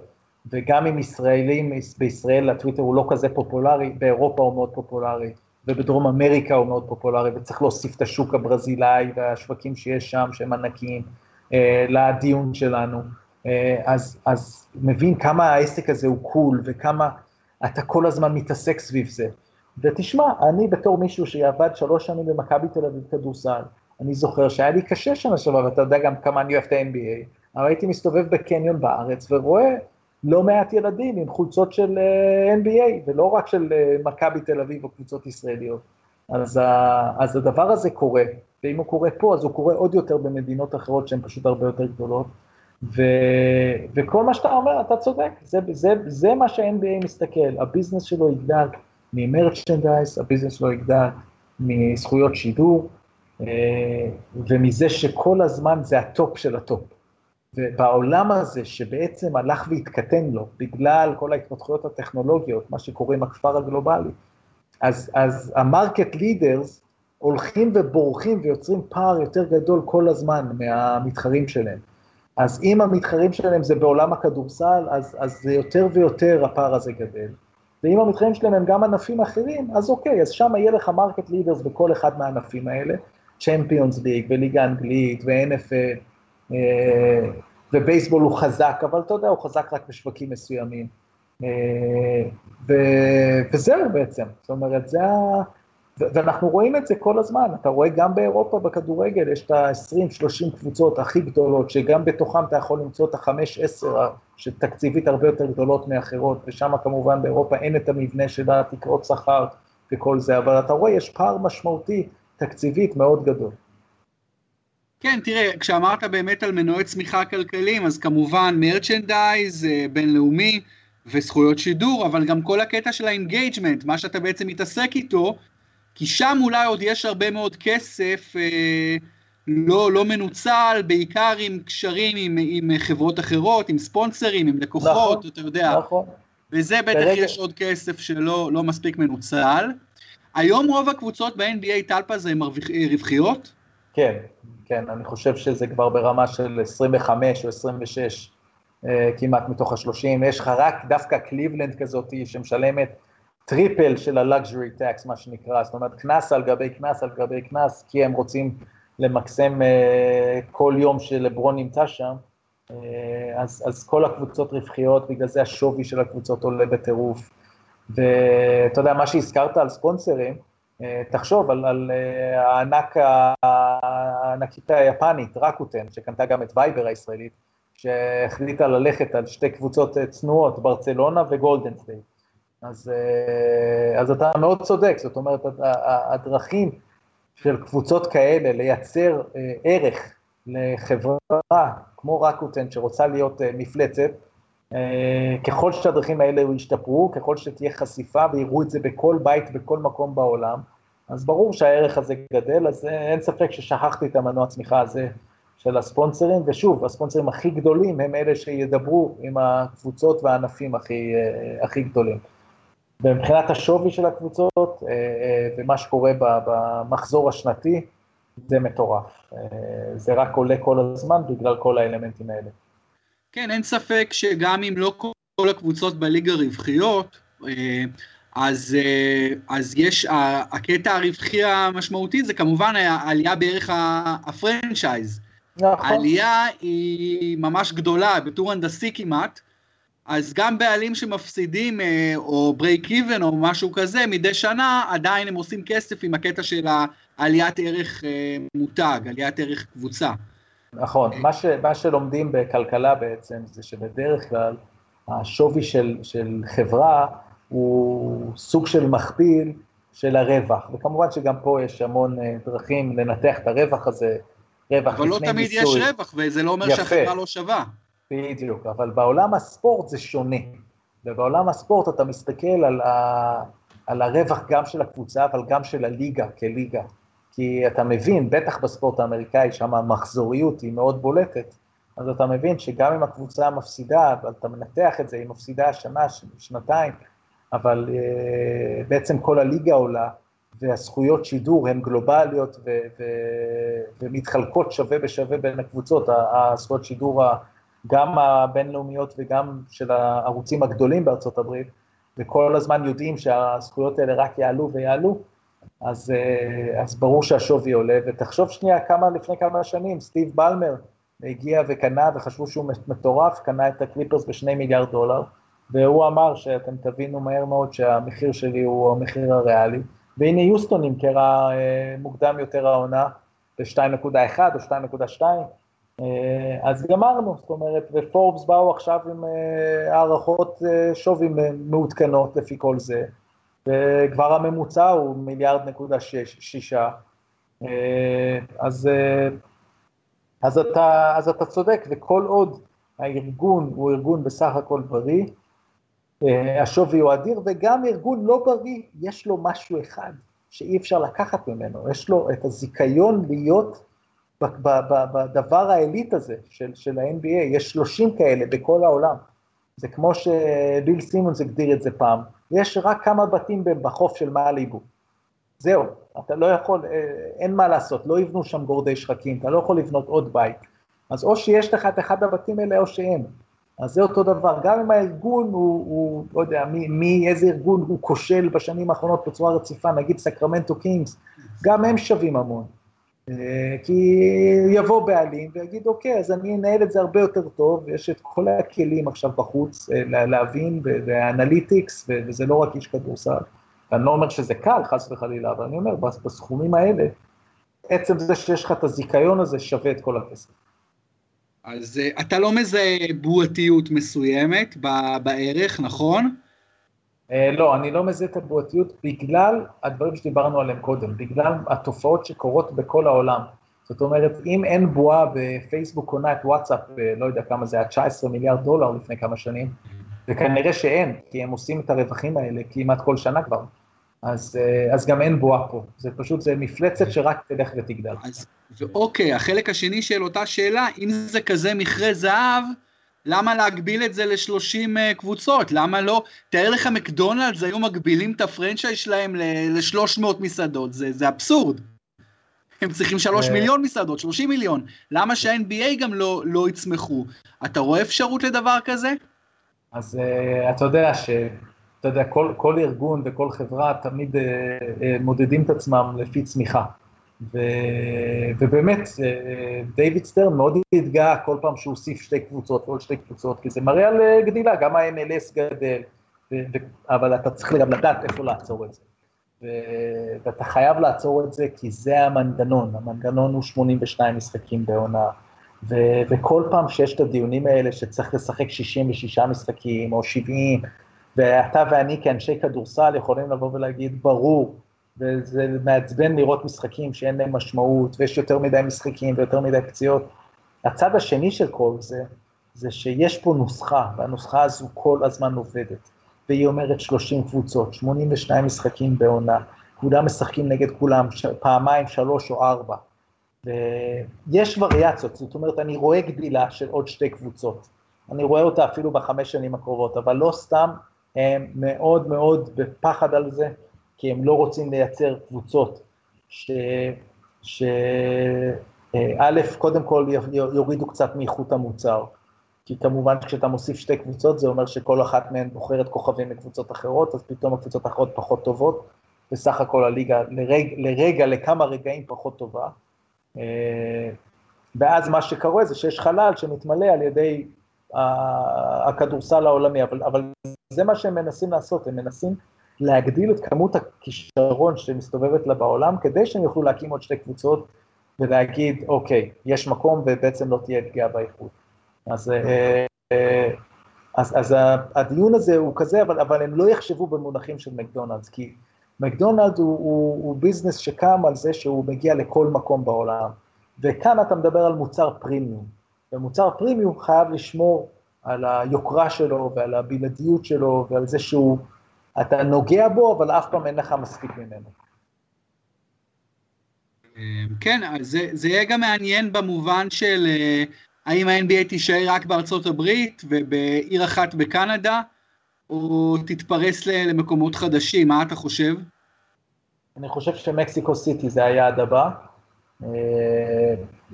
Speaker 2: וגם עם ישראלים בישראל הטוויטר הוא לא כזה פופולרי, באירופה הוא מאוד פופולרי, ובדרום אמריקה הוא מאוד פופולרי, וצריך להוסיף את השוק הברזילאי והשווקים שיש שם, שהם ענקיים, אה, לדיון שלנו. אה, אז, אז מבין כמה העסק הזה הוא קול, וכמה אתה כל הזמן מתעסק סביב זה. ותשמע, אני בתור מישהו שעבד שלוש שנים במכבי תל אביב כדורסל, אני זוכר שהיה לי קשה שנה שעברה, ואתה יודע גם כמה אני אוהב את ה-NBA, אבל הייתי מסתובב בקניון בארץ ורואה לא מעט ילדים עם חולצות של אה, NBA, ולא רק של אה, מכבי תל אביב או קבוצות ישראליות. אז, אז הדבר הזה קורה, ואם הוא קורה פה, אז הוא קורה עוד יותר במדינות אחרות שהן פשוט הרבה יותר גדולות. ו, וכל מה שאתה אומר, אתה צודק, זה, זה, זה מה שה-NBA מסתכל, הביזנס שלו יגדל מ merchandise, הביזנס שלו יגדל מזכויות שידור, אה, ומזה שכל הזמן זה הטופ של הטופ. ובעולם הזה שבעצם הלך והתקטן לו בגלל כל ההתפתחויות הטכנולוגיות, מה שקורה עם הכפר הגלובלי, אז, אז ה market leaders הולכים ובורחים ויוצרים פער יותר גדול כל הזמן מהמתחרים שלהם. אז אם המתחרים שלהם זה בעולם הכדורסל, אז, אז זה יותר ויותר הפער הזה גדל. ואם המתחרים שלהם הם גם ענפים אחרים, אז אוקיי, אז שם יהיה לך market leaders בכל אחד מהענפים האלה, צ'מפיונס ליג וליגה אנגלית ו-NFL, ובייסבול הוא חזק, אבל אתה יודע, הוא חזק רק בשווקים מסוימים. ו, וזהו בעצם, זאת אומרת, זה ה... ואנחנו רואים את זה כל הזמן, אתה רואה גם באירופה בכדורגל, יש את ה-20-30 קבוצות הכי גדולות, שגם בתוכם אתה יכול למצוא את ה-5-10, שתקציבית הרבה יותר גדולות מאחרות, ושם כמובן באירופה אין את המבנה של התקרות שכר וכל זה, אבל אתה רואה, יש פער משמעותי תקציבית מאוד גדול.
Speaker 1: כן, תראה, כשאמרת באמת על מנועי צמיחה כלכליים, אז כמובן מרצ'נדייז אה, בינלאומי וזכויות שידור, אבל גם כל הקטע של ה engagement, מה שאתה בעצם מתעסק איתו, כי שם אולי עוד יש הרבה מאוד כסף אה, לא, לא מנוצל, בעיקר עם קשרים עם, עם חברות אחרות, עם ספונסרים, עם לקוחות, נכון, אתה יודע. נכון. וזה בטח ברגע. יש עוד כסף שלא לא מספיק מנוצל. היום רוב הקבוצות ב-NBA טלפז הן רווחיות?
Speaker 2: כן, כן, אני חושב שזה כבר ברמה של 25 או 26 אה, כמעט מתוך ה-30. יש לך רק דווקא קליבלנד כזאת שמשלמת triple של ה luxury tax, מה שנקרא, זאת אומרת, קנס על גבי קנס על גבי קנס, כי הם רוצים למקסם uh, כל יום שלברון נמצא שם, uh, אז, אז כל הקבוצות רווחיות, בגלל זה השווי של הקבוצות עולה בטירוף. ואתה יודע, מה שהזכרת על ספונסרים, תחשוב על, על uh, הענק, הענקית היפנית, רקוטן, שקנתה גם את וייבר הישראלית, שהחליטה ללכת על שתי קבוצות צנועות, ברצלונה וגולדן סטייט. אז, אה, אז אתה מאוד צודק, זאת אומרת, הדרכים של קבוצות כאלה לייצר אה, ערך לחברה כמו רקוטן שרוצה להיות אה, מפלצת, ככל שהדרכים האלה ישתפרו, ככל שתהיה חשיפה ויראו את זה בכל בית, בכל מקום בעולם, אז ברור שהערך הזה גדל, אז אין ספק ששכחתי את המנוע צמיחה הזה של הספונסרים, ושוב, הספונסרים הכי גדולים הם אלה שידברו עם הקבוצות והענפים הכי, הכי גדולים. ומבחינת השווי של הקבוצות אה, אה, ומה שקורה במחזור השנתי, זה מטורף. אה, זה רק עולה כל הזמן בגלל כל האלמנטים האלה.
Speaker 1: כן, אין ספק שגם אם לא כל הקבוצות בליגה רווחיות, אז, אז יש, הקטע הרווחי המשמעותי זה כמובן העלייה בערך ה franchise. נכון. העלייה היא ממש גדולה, בטור הנדסי כמעט, אז גם בעלים שמפסידים אה, או break even או משהו כזה מדי שנה, עדיין הם עושים כסף עם הקטע של העליית ערך אה, מותג, עליית ערך קבוצה.
Speaker 2: נכון, מה, ש, מה שלומדים בכלכלה בעצם זה שבדרך כלל השווי של, של חברה הוא סוג של מכפיל של הרווח, וכמובן שגם פה יש המון אה, דרכים לנתח את הרווח הזה, רווח
Speaker 1: לפני מיסוי. אבל לא תמיד יש רווח, וזה לא אומר יפה. שהחברה לא שווה.
Speaker 2: בדיוק, אבל בעולם הספורט זה שונה. ובעולם הספורט אתה מסתכל על, ה, על הרווח גם של הקבוצה, אבל גם של הליגה כליגה. כי אתה מבין, בטח בספורט האמריקאי, שם המחזוריות היא מאוד בולטת, אז אתה מבין שגם אם הקבוצה מפסידה, ואתה מנתח את זה, היא מפסידה שנה, שנתיים, אבל uh, בעצם כל הליגה עולה, והזכויות שידור הן גלובליות ו- ו- ומתחלקות שווה בשווה בין הקבוצות, הזכויות שידור גם הבינלאומיות וגם של הערוצים הגדולים בארצות הברית, וכל הזמן יודעים שהזכויות האלה רק יעלו ויעלו, אז, אה, אז ברור שהשווי עולה, ותחשוב שנייה כמה, לפני כמה שנים, סטיב בלמר הגיע וקנה, וחשבו שהוא מטורף, קנה את הקליפרס בשני מיליארד דולר, והוא אמר שאתם תבינו מהר מאוד שהמחיר שלי הוא המחיר הריאלי, והנה יוסטון נמכרה אה, מוקדם יותר העונה ב-2.1 או 2.2, אה, אז גמרנו, זאת אומרת, ופורבס באו עכשיו עם הערכות שווי מעודכנות לפי כל זה, וכבר הממוצע הוא מיליארד נקודה שישה, אז, אז, אתה, אז אתה צודק, וכל עוד הארגון הוא ארגון בסך הכל בריא, השווי הוא אדיר, וגם ארגון לא בריא, יש לו משהו אחד שאי אפשר לקחת ממנו, יש לו את הזיכיון להיות בדבר העילית הזה של, של ה-NBA, יש 30 כאלה בכל העולם. זה כמו שביל סימונס הגדיר את זה פעם, יש רק כמה בתים בחוף של מאליבו. זהו, אתה לא יכול, אה, אין מה לעשות, לא יבנו שם גורדי שחקים, אתה לא יכול לבנות עוד בית. אז או שיש לך את אחד הבתים האלה או שאין. אז זה אותו דבר, גם אם הארגון הוא, הוא לא יודע, מי, מי, איזה ארגון הוא כושל בשנים האחרונות בצורה רציפה, נגיד סקרמנטו קינגס, גם הם שווים המון. אה, כי יבוא בעלים ויגיד, אוקיי, אז אני אנהל את זה הרבה יותר טוב, ויש את כל הכלים עכשיו בחוץ אה, להבין, ו analytics, וזה לא רק איש כדורסל. אני לא אומר שזה קל, חס וחלילה, אבל אני אומר, בסכומים האלה, עצם זה שיש לך את הזיכיון הזה שווה את כל הכסף.
Speaker 1: אז אה, אתה לא מזהה בועתיות מסוימת בערך, נכון?
Speaker 2: אה, לא, אני לא מזהה את הבועתיות בגלל הדברים שדיברנו עליהם קודם, בגלל התופעות שקורות בכל העולם. זאת אומרת, אם אין בועה בפייסבוק קונה את וואטסאפ, אה, לא יודע כמה זה היה, 19 מיליארד דולר לפני כמה שנים, וכנראה שאין, כי הם עושים את הרווחים האלה כמעט כל שנה כבר. אז, אה, אז גם אין בועה פה, זה פשוט, זה מפלצת שרק תלך ותגדל.
Speaker 1: אז, ואוקיי, החלק השני של אותה שאלה, אם זה כזה מכרה זהב, למה להגביל את זה ל-30 אה, קבוצות? למה לא? תאר לך מקדונלדס היו מגבילים את הפרנצ'ייז שלהם ל-300 מסעדות, זה, זה אבסורד. הם צריכים 3 אה. מיליון מסעדות, 30 מיליון. למה שה-NBA גם לא, לא יצמחו? אתה רואה אפשרות לדבר כזה?
Speaker 2: אז uh, אתה יודע ש... אתה יודע, כל, כל ארגון וכל חברה תמיד uh, uh, מודדים את עצמם לפי צמיחה. ו, ובאמת, דיוויד סטרן מאוד התגאה כל פעם שהוא הוסיף שתי קבוצות ועוד שתי קבוצות, כי זה מראה על גדילה, גם ה-MLS גדל, ו, ו, אבל אתה צריך גם לדעת איפה לעצור את זה. ו, ואתה חייב לעצור את זה כי זה המנגנון, המנגנון הוא 82 משחקים בעונה. ו, וכל פעם שיש את הדיונים האלה שצריך לשחק 66 משחקים או 70, ואתה ואני כאנשי כדורסל יכולים לבוא ולהגיד, ברור, וזה מעצבן לראות משחקים שאין להם משמעות, ויש יותר מדי משחקים ויותר מדי פציעות. הצד השני של כל זה, זה שיש פה נוסחה, והנוסחה הזו כל הזמן עובדת. והיא אומרת 30 קבוצות, 82 משחקים בעונה, כולם משחקים נגד כולם, פעמיים, שלוש או ארבע. ויש וריאציות, זאת אומרת, אני רואה גדילה של עוד שתי קבוצות. אני רואה אותה אפילו בחמש שנים הקרובות, אבל לא סתם, הם מאוד מאוד בפחד על זה, כי הם לא רוצים לייצר קבוצות שא', אה, קודם כל יורידו קצת מאיכות המוצר. כי כמובן כשאתה מוסיף שתי קבוצות זה אומר שכל אחת מהן בוחרת כוכבים מקבוצות אחרות, אז פתאום הקבוצות האחרות פחות טובות, בסך הכל הליגה לרג, לרגע, לכמה רגעים פחות טובה. אה, ואז מה שקורה זה שיש חלל שמתמלא על ידי הכדורסל העולמי, אבל, אבל זה מה שהם מנסים לעשות, הם מנסים להגדיל את כמות הכישרון שמסתובבת לה בעולם, כדי שהם יוכלו להקים עוד שתי קבוצות ולהגיד, אוקיי, יש מקום ובעצם לא תהיה פגיעה באיכות. אז, אה, אה, אז, אז הדיון הזה הוא כזה, אבל, אבל הם לא יחשבו במונחים של מקדונלדס, כי מקדונלדס הוא, הוא, הוא ביזנס שקם על זה שהוא מגיע לכל מקום בעולם, וכאן אתה מדבר על מוצר פרימיום, ומוצר פרימיום חייב לשמור על היוקרה שלו ועל הבלעדיות שלו ועל זה שהוא אתה נוגע בו, אבל אף פעם אין לך מספיק ממנו.
Speaker 1: אמ, כן, זה, זה יהיה גם מעניין במובן של אה, האם ה-NBA תישאר רק בארצות הברית ובעיר אחת בקנדה, או תתפרס למקומות חדשים, מה אתה חושב?
Speaker 2: אני חושב שמקסיקו סיטי זה היעד הבא, אה,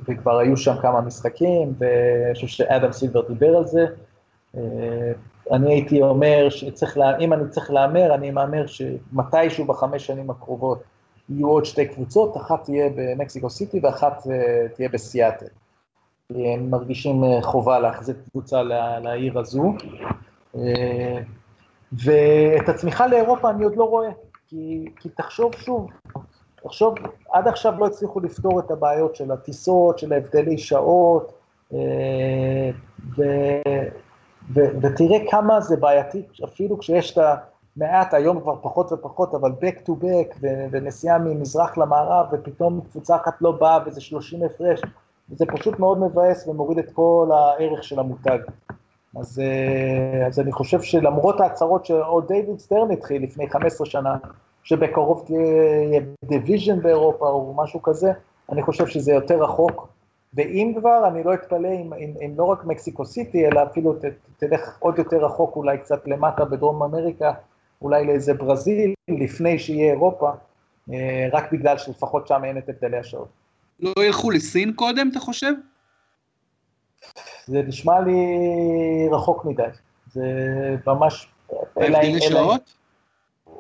Speaker 2: וכבר היו שם כמה משחקים, ואני חושב שאדם סילבר דיבר על זה. אני הייתי אומר שצריך, לה, אם אני צריך להמר, אני מהמר שמתישהו בחמש שנים הקרובות יהיו עוד שתי קבוצות, אחת תהיה במקסיקו סיטי ואחת אה, תהיה בסיאטל. הם מרגישים אה, חובה להחזיר קבוצה לעיר הזו. אה, ואת הצמיחה לאירופה אני עוד לא רואה, כי, כי תחשוב שוב, תחשוב, עד עכשיו לא הצליחו לפתור את הבעיות של הטיסות, של ההבדלי שעות, ו... ו- ותראה כמה זה בעייתי, אפילו כשיש את המעט, היום כבר פחות ופחות, אבל back to back, ו- ונסיעה ממזרח למערב, ופתאום קבוצה אחת לא באה וזה 30 הפרש, וזה פשוט מאוד מבאס ומוריד את כל הערך של המותג. אז, אה, אז אני חושב שלמרות ההצהרות שעוד דיוויד סטרן התחיל לפני 15 שנה, שבקרוב תהיה division באירופה או משהו כזה, אני חושב שזה יותר רחוק, ואם כבר, אני לא אתפלא אם, אם, אם לא רק מקסיקו סיטי, אלא אפילו ת, תלך עוד יותר רחוק, אולי קצת למטה בדרום אמריקה, אולי לאיזה ברזיל, לפני שיהיה אירופה, אה, רק בגלל שלפחות שם אין את הבדלי השעות.
Speaker 1: לא ילכו לסין קודם, אתה חושב?
Speaker 2: זה נשמע לי רחוק מדי. זה ממש...
Speaker 1: הבדלי שעות?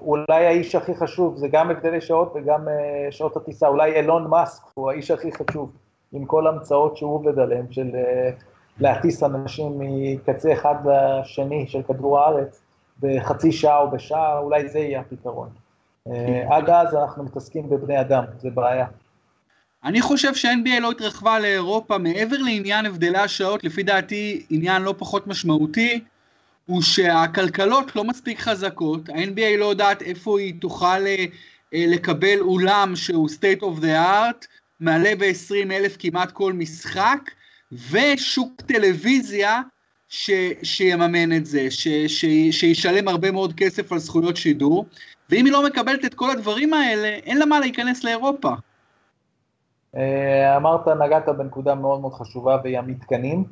Speaker 2: אולי האיש הכי חשוב, זה גם הבדלי שעות וגם uh, שעות הטיסה, אולי אילון מאסק הוא האיש הכי חשוב, עם כל ההמצאות שהוא עובד עליהן, של uh, להטיס אנשים מקצה אחד לשני של כדור הארץ בחצי שעה או בשעה, אולי זה יהיה הפתרון. Uh, עד אז אנחנו מתעסקים בבני אדם, זה בעיה.
Speaker 1: אני חושב שה-NBA לא התרחבה לאירופה מעבר לעניין הבדלי השעות, לפי דעתי עניין לא פחות משמעותי, הוא שהכלכלות לא מספיק חזקות, ה-NBA לא יודעת איפה היא תוכל אה, לקבל אולם שהוא state of the art, מעלה ב-20 אלף כמעט כל משחק, ושוק טלוויזיה ש, שיממן את זה, ש, ש, שישלם הרבה מאוד כסף על זכויות שידור, ואם היא לא מקבלת את כל הדברים האלה, אין לה מה להיכנס לאירופה.
Speaker 2: אה, אמרת, נגעת בנקודה מאוד מאוד חשובה, והיא המתקנים.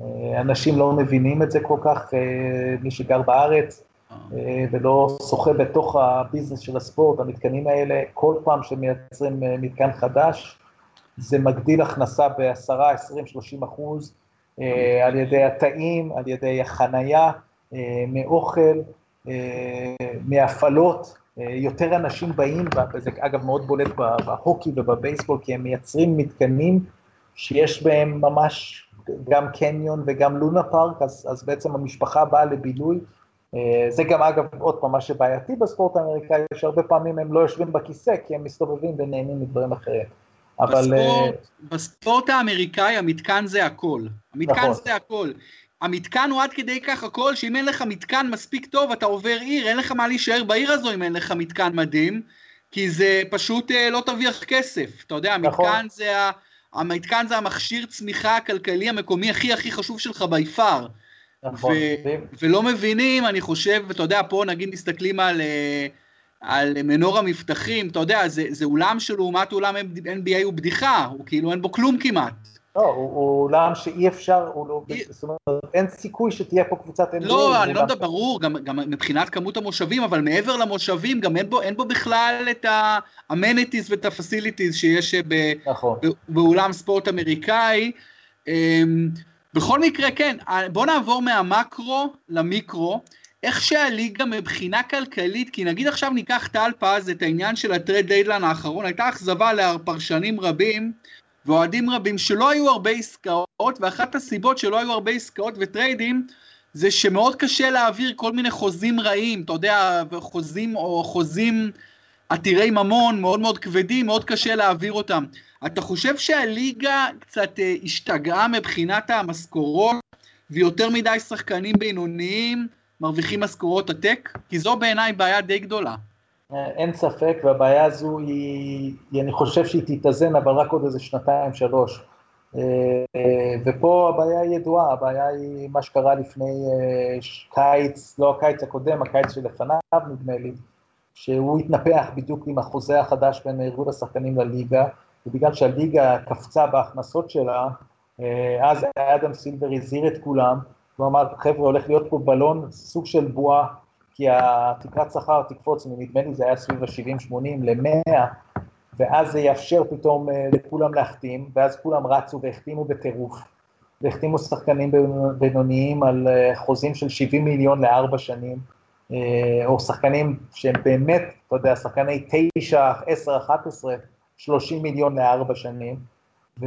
Speaker 2: אה, אנשים לא מבינים את זה כל כך, אה, מי שגר בארץ, ולא שוחה בתוך הביזנס של הספורט, המתקנים האלה, כל פעם שמייצרים מתקן חדש, זה מגדיל הכנסה ב-10, 20, 30 אחוז, על ידי התאים, על ידי החנייה, מאוכל, מהפעלות, יותר אנשים באים, וזה אגב מאוד בולט בהוקי ובבייסבול, כי הם מייצרים מתקנים שיש בהם ממש גם קניון וגם לונה פארק, אז, אז בעצם המשפחה באה לבילוי. אה, זה גם אגב, עוד פעם, מה שבעייתי בספורט האמריקאי, שהרבה פעמים הם לא יושבים בכיסא, כי הם מסתובבים ונהנים מדברים אחרים.
Speaker 1: אבל... בספורט, uh... בספורט האמריקאי המתקן זה הכל. המתקן נכון. זה הכל. המתקן הוא עד כדי כך הכל, שאם אין לך מתקן מספיק טוב, אתה עובר עיר, אין לך מה להישאר בעיר הזו אם אין לך מתקן מדהים, כי זה פשוט אה, לא תרוויח כסף. אתה יודע, נכון. המתקן זה, ה... המתקן זה המכשיר צמיחה הכלכלי המקומי הכי הכי חשוב שלך בי פאר. נכון. ו- ולא מבינים, אני חושב, אתה יודע, פה נגיד מסתכלים על, אה, על מנור המבטחים, אתה יודע, זה, זה אולם שלעומת אולם NBA הוא בדיחה, הוא כאילו אין בו כלום כמעט.
Speaker 2: לא, הוא עולם שאי אפשר, לא, זאת אומרת, אין סיכוי שתהיה פה קבוצת NBA.
Speaker 1: לא, אני לא יודע, ברור, גם, גם מבחינת כמות המושבים, אבל מעבר למושבים, גם אין בו, אין בו בכלל את ה-amenities ואת ה-facilities שיש ב, נכון. באולם ספורט אמריקאי. אמ, בכל מקרה, כן, בוא נעבור מהמקרו למיקרו. איך שהליגה מבחינה כלכלית, כי נגיד עכשיו ניקח טל פז את העניין של הטרד דיידלן האחרון, הייתה אכזבה לפרשנים רבים, ואוהדים רבים שלא היו הרבה עסקאות, ואחת הסיבות שלא היו הרבה עסקאות וטריידים, זה שמאוד קשה להעביר כל מיני חוזים רעים, אתה יודע, חוזים או חוזים עתירי ממון, מאוד מאוד כבדים, מאוד קשה להעביר אותם. אתה חושב שהליגה קצת אה, השתגעה מבחינת המשכורות, ויותר מדי שחקנים בינוניים מרוויחים משכורות עתק? כי זו בעיניי בעיה די גדולה.
Speaker 2: אין ספק, והבעיה הזו היא, אני חושב שהיא תתאזן, אבל רק עוד איזה שנתיים, שלוש. אה, ופה הבעיה היא ידועה, הבעיה היא מה שקרה לפני אה, קיץ, לא הקיץ הקודם, הקיץ שלפניו נדמה לי, שהוא התנפח בדיוק עם החוזה החדש בין ארגון השחקנים לליגה, ובגלל שהליגה קפצה בהכנסות שלה, אה, אז אדם סילבר הזהיר את כולם, הוא אמר, חבר'ה, הולך להיות פה בלון, סוג של בועה, כי התקרת שכר תקפוץ, נדמה לי זה היה סביב ה-70-80 ל-100, ואז זה יאפשר פתאום אה, לכולם להחתים, ואז כולם רצו והחתימו בטירוף, והחתימו שחקנים בינוניים על אה, חוזים של 70 מיליון לארבע שנים, אה, או שחקנים שהם באמת, אתה יודע, שחקני 9, 10, 11, 30 מיליון לארבע שנים, ו...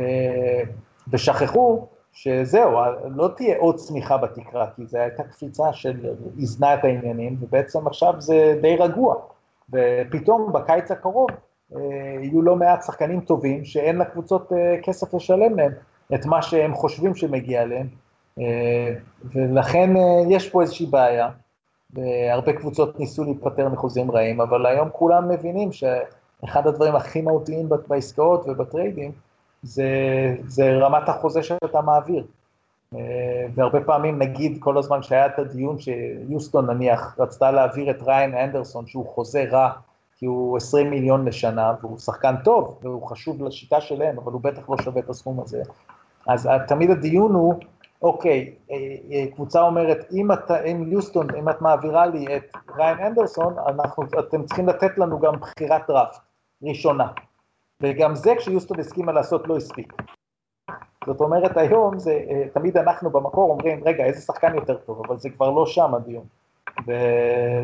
Speaker 2: ושכחו שזהו, לא תהיה עוד צמיחה בתקרה, כי זו הייתה קפיצה של את העניינים, ובעצם עכשיו זה די רגוע. ופתאום בקיץ הקרוב אה, יהיו לא מעט שחקנים טובים שאין לקבוצות אה, כסף לשלם להם את מה שהם חושבים שמגיע להם, אה, ולכן יש פה איזושהי בעיה. והרבה קבוצות ניסו להיפטר מחוזים רעים, אבל היום כולם מבינים שאחד הדברים הכי מהותיים בעסקאות ובטריידים זה, זה רמת החוזה שאתה מעביר. אה, והרבה פעמים, נגיד, כל הזמן שהיה את הדיון שיוסטון נניח רצתה להעביר את ריין אנדרסון, שהוא חוזה רע, כי הוא 20 מיליון לשנה, והוא שחקן טוב, והוא חשוב לשיטה שלהם, אבל הוא בטח לא שווה את הסכום הזה. אז תמיד הדיון הוא, אוקיי, אה, אה, קבוצה אומרת, אם, את, אם יוסטון, אם את מעבירה לי את ריין אנדרסון, אנחנו, אתם צריכים לתת לנו גם בחירת דראפט ראשונה. וגם זה כשיוסטון הסכימה לעשות לא הספיק. זאת אומרת היום זה, אה, תמיד אנחנו במקור אומרים, רגע, איזה שחקן יותר טוב, אבל זה כבר לא שם הדיון. ו...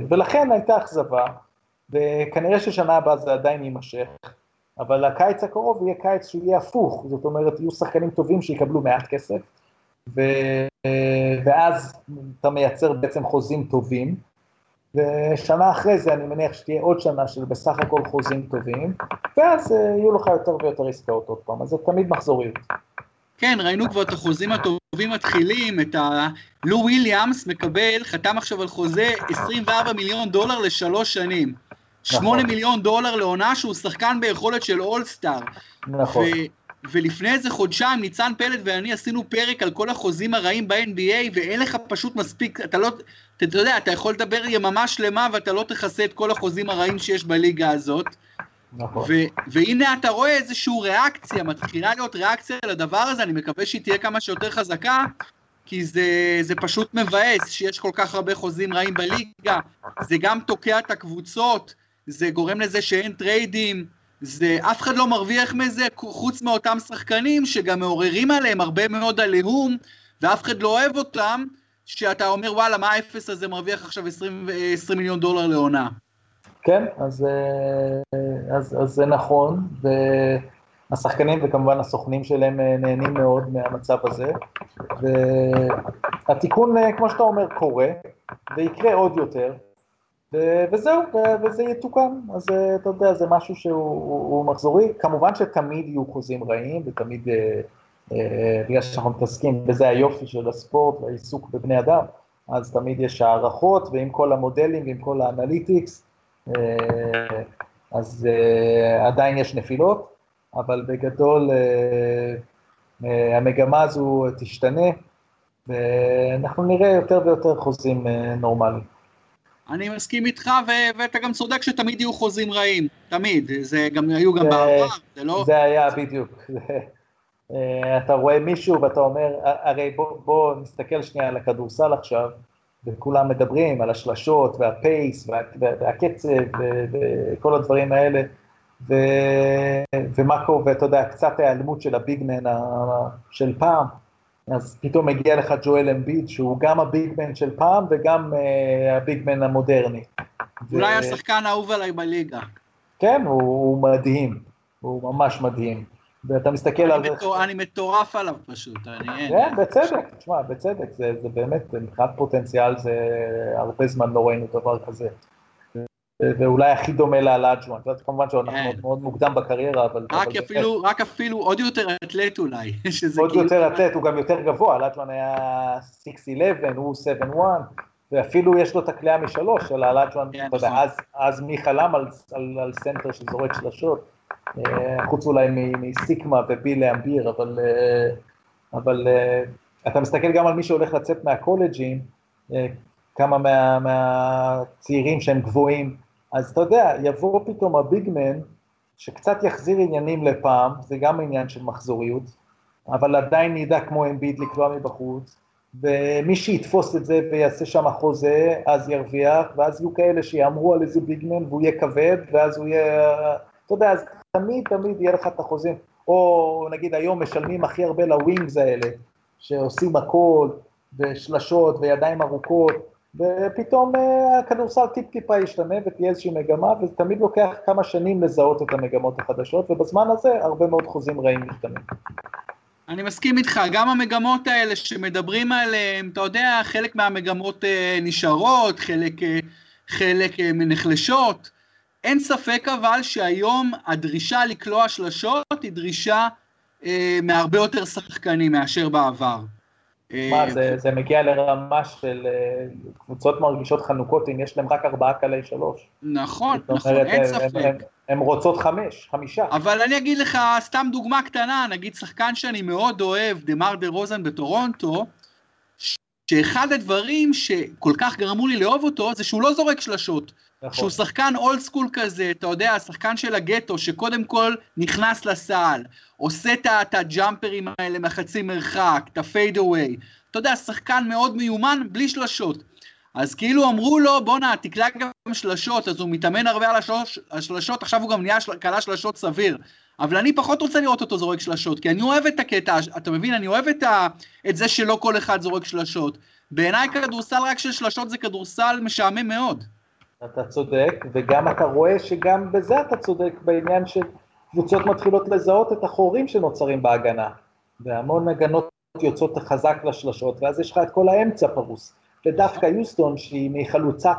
Speaker 2: ולכן הייתה אכזבה, וכנראה ששנה הבאה זה עדיין יימשך, אבל הקיץ הקרוב יהיה קיץ שיהיה הפוך, זאת אומרת, יהיו שחקנים טובים שיקבלו מעט כסף, ו... ואז אתה מייצר בעצם חוזים טובים, ושנה אחרי זה אני מניח שתהיה עוד שנה של בסך הכל חוזים טובים, ואז אה, יהיו לך יותר ויותר עסקאות עוד פעם, אז זה תמיד מחזוריות.
Speaker 1: כן, ראינו כבר את החוזים הטובים מתחילים, את ה... לו וויליאמס מקבל, חתם עכשיו על חוזה 24 מיליון דולר לשלוש שנים. נכון. 8 מיליון דולר לעונה שהוא שחקן ביכולת של אולסטאר.
Speaker 2: נכון.
Speaker 1: ולפני איזה חודשיים ניצן פלד ואני עשינו פרק על כל החוזים הרעים ב-NBA ואין לך פשוט מספיק, אתה לא, אתה, יודע, אתה יכול לדבר יממה שלמה ואתה לא תכסה את כל החוזים הרעים שיש בליגה הזאת. נכון. והנה אתה רואה איזושהי ריאקציה, מתחילה להיות ריאקציה לדבר הזה, אני מקווה שהיא תהיה כמה שיותר חזקה, כי זה, זה פשוט מבאס שיש כל כך הרבה חוזים רעים בליגה, זה גם תוקע את הקבוצות, זה גורם לזה שאין טריידים, זה, אף אחד לא מרוויח מזה חוץ מאותם שחקנים שגם מעוררים עליהם הרבה מאוד עליהום, ואף אחד לא אוהב אותם, שאתה אומר וואלה מה האפס הזה מרוויח עכשיו 20, 20 מיליון דולר לעונה.
Speaker 2: כן, אז, אה, אז, אז זה נכון, והשחקנים וכמובן הסוכנים שלהם אה, נהנים מאוד מהמצב הזה, והתיקון, אה, כמו שאתה אומר, קורה, ויקרה עוד יותר, וזהו, וזה יתוקן, אז אתה יודע, זה משהו שהוא מחזורי, כמובן שתמיד יהיו חוזים רעים, ותמיד, בגלל שאנחנו מתעסקים, וזה היופי של הספורט והעיסוק בבני אדם, אז תמיד יש הערכות, ועם כל המודלים ועם כל האנליטיקס, אה, אז אה, עדיין יש נפילות, אבל בגדול אה, המגמה הזו תשתנה, ואנחנו נראה יותר ויותר חוזים נורמליים.
Speaker 1: אני מסכים איתך, ו- ואתה גם צודק שתמיד יהיו חוזים רעים, תמיד, זה גם היו גם בעבר, זה לא...
Speaker 2: זה היה, בדיוק. אתה רואה מישהו ואתה אומר, הרי בוא, בוא נסתכל שנייה על הכדורסל עכשיו, וכולם מדברים על השלשות והפייס וה, והקצב וכל הדברים האלה, ו, ומה קורה, ואתה יודע, קצת ההיעלמות של הביגמן של פעם, אז פתאום מגיע לך ג'ואל אמביד, שהוא גם הביגמן של פעם וגם uh, הביגמן המודרני.
Speaker 1: אולי ו... השחקן האהוב עליי בליגה.
Speaker 2: כן, הוא, הוא מדהים, הוא ממש מדהים. ואתה מסתכל על
Speaker 1: זה... אני מטורף עליו פשוט, אני...
Speaker 2: כן, בצדק, תשמע, בצדק, זה, באמת, מבחינת פוטנציאל זה הרבה זמן לא ראינו דבר כזה. ואולי הכי דומה לאלאג'ואן, כמובן שאנחנו כן. מאוד מוקדם בקריירה, אבל...
Speaker 1: רק אפילו, רק אפילו עוד יותר אתלט אולי,
Speaker 2: עוד כאילו- יותר אתלט, הוא גם יותר גבוה, אלאג'ואן היה 6-11, הוא 7-1, ואפילו יש לו את הקליעה משלוש של אלאג'ואן, כן, נכון. אז מי חלם על סנטר שזורק שלשות? אה, חוץ אולי מסיקמה וביל לאימביר, אבל, אה, אבל אה, אתה מסתכל גם על מי שהולך לצאת מהקולג'ים, כמה מה, מהצעירים שהם גבוהים, אז אתה יודע, יבוא פתאום ה big man, שקצת יחזיר עניינים לפעם, זה גם עניין של מחזוריות, אבל עדיין ידע כמו אמביד לקלוע מבחוץ, ומי שיתפוס את זה ויעשה שם חוזה, אז ירוויח, ואז יהיו כאלה שיאמרו על איזה ביגמן והוא יהיה כבד, ואז הוא יהיה, אתה יודע, אז תמיד תמיד יהיה לך את החוזים, או נגיד היום משלמים הכי הרבה לווינגס האלה, שעושים הכל, ושלשות וידיים ארוכות, ופתאום אה, הכדורסל טיפ-טיפה ישתנה ותהיה איזושהי מגמה, וזה תמיד לוקח כמה שנים לזהות את המגמות החדשות, ובזמן הזה הרבה מאוד חוזים רעים משתנים.
Speaker 1: אני מסכים איתך, גם המגמות האלה שמדברים עליהן, אתה יודע, חלק מהמגמות אה, נשארות, חלק, אה, חלק נחלשות, אין ספק אבל שהיום הדרישה לקלוע שלשות היא דרישה אה, מהרבה יותר שחקנים מאשר בעבר.
Speaker 2: מה, אה, זה, זה מגיע לרמה של אה, קבוצות מרגישות חנוכות אם יש להם רק ארבעה קלי שלוש.
Speaker 1: נכון, נכון, אומרת, אין ספק.
Speaker 2: הן רוצות חמש, חמישה.
Speaker 1: אבל אני אגיד לך, סתם דוגמה קטנה, נגיד שחקן שאני מאוד אוהב, דמאר דרוזן בטורונטו, שאחד הדברים שכל כך גרמו לי לאהוב אותו, זה שהוא לא זורק שלשות. נכון. שהוא שחקן old school כזה, אתה יודע, שחקן של הגטו, שקודם כל נכנס לסל, עושה את הג'אמפרים האלה מחצי מרחק, את ה fade away. אתה יודע, שחקן מאוד מיומן, בלי שלשות. אז כאילו אמרו לו, בואנה, תקלע גם שלשות, אז הוא מתאמן הרבה על השלשות, עכשיו הוא גם נהיה קלה שלשות סביר. אבל אני פחות רוצה לראות אותו זורק שלשות, כי אני אוהב את הקטע, אתה מבין? אני אוהב את, ה, את זה שלא כל אחד זורק שלשות. בעיניי כדורסל רק של שלשות זה כדורסל משעמם מאוד.
Speaker 2: אתה צודק, וגם אתה רואה שגם בזה אתה צודק בעניין שקבוצות מתחילות לזהות את החורים שנוצרים בהגנה, והמון הגנות יוצאות חזק לשלשות, ואז יש לך את כל האמצע פרוס. ודווקא יוסטון, שהיא מחלוצות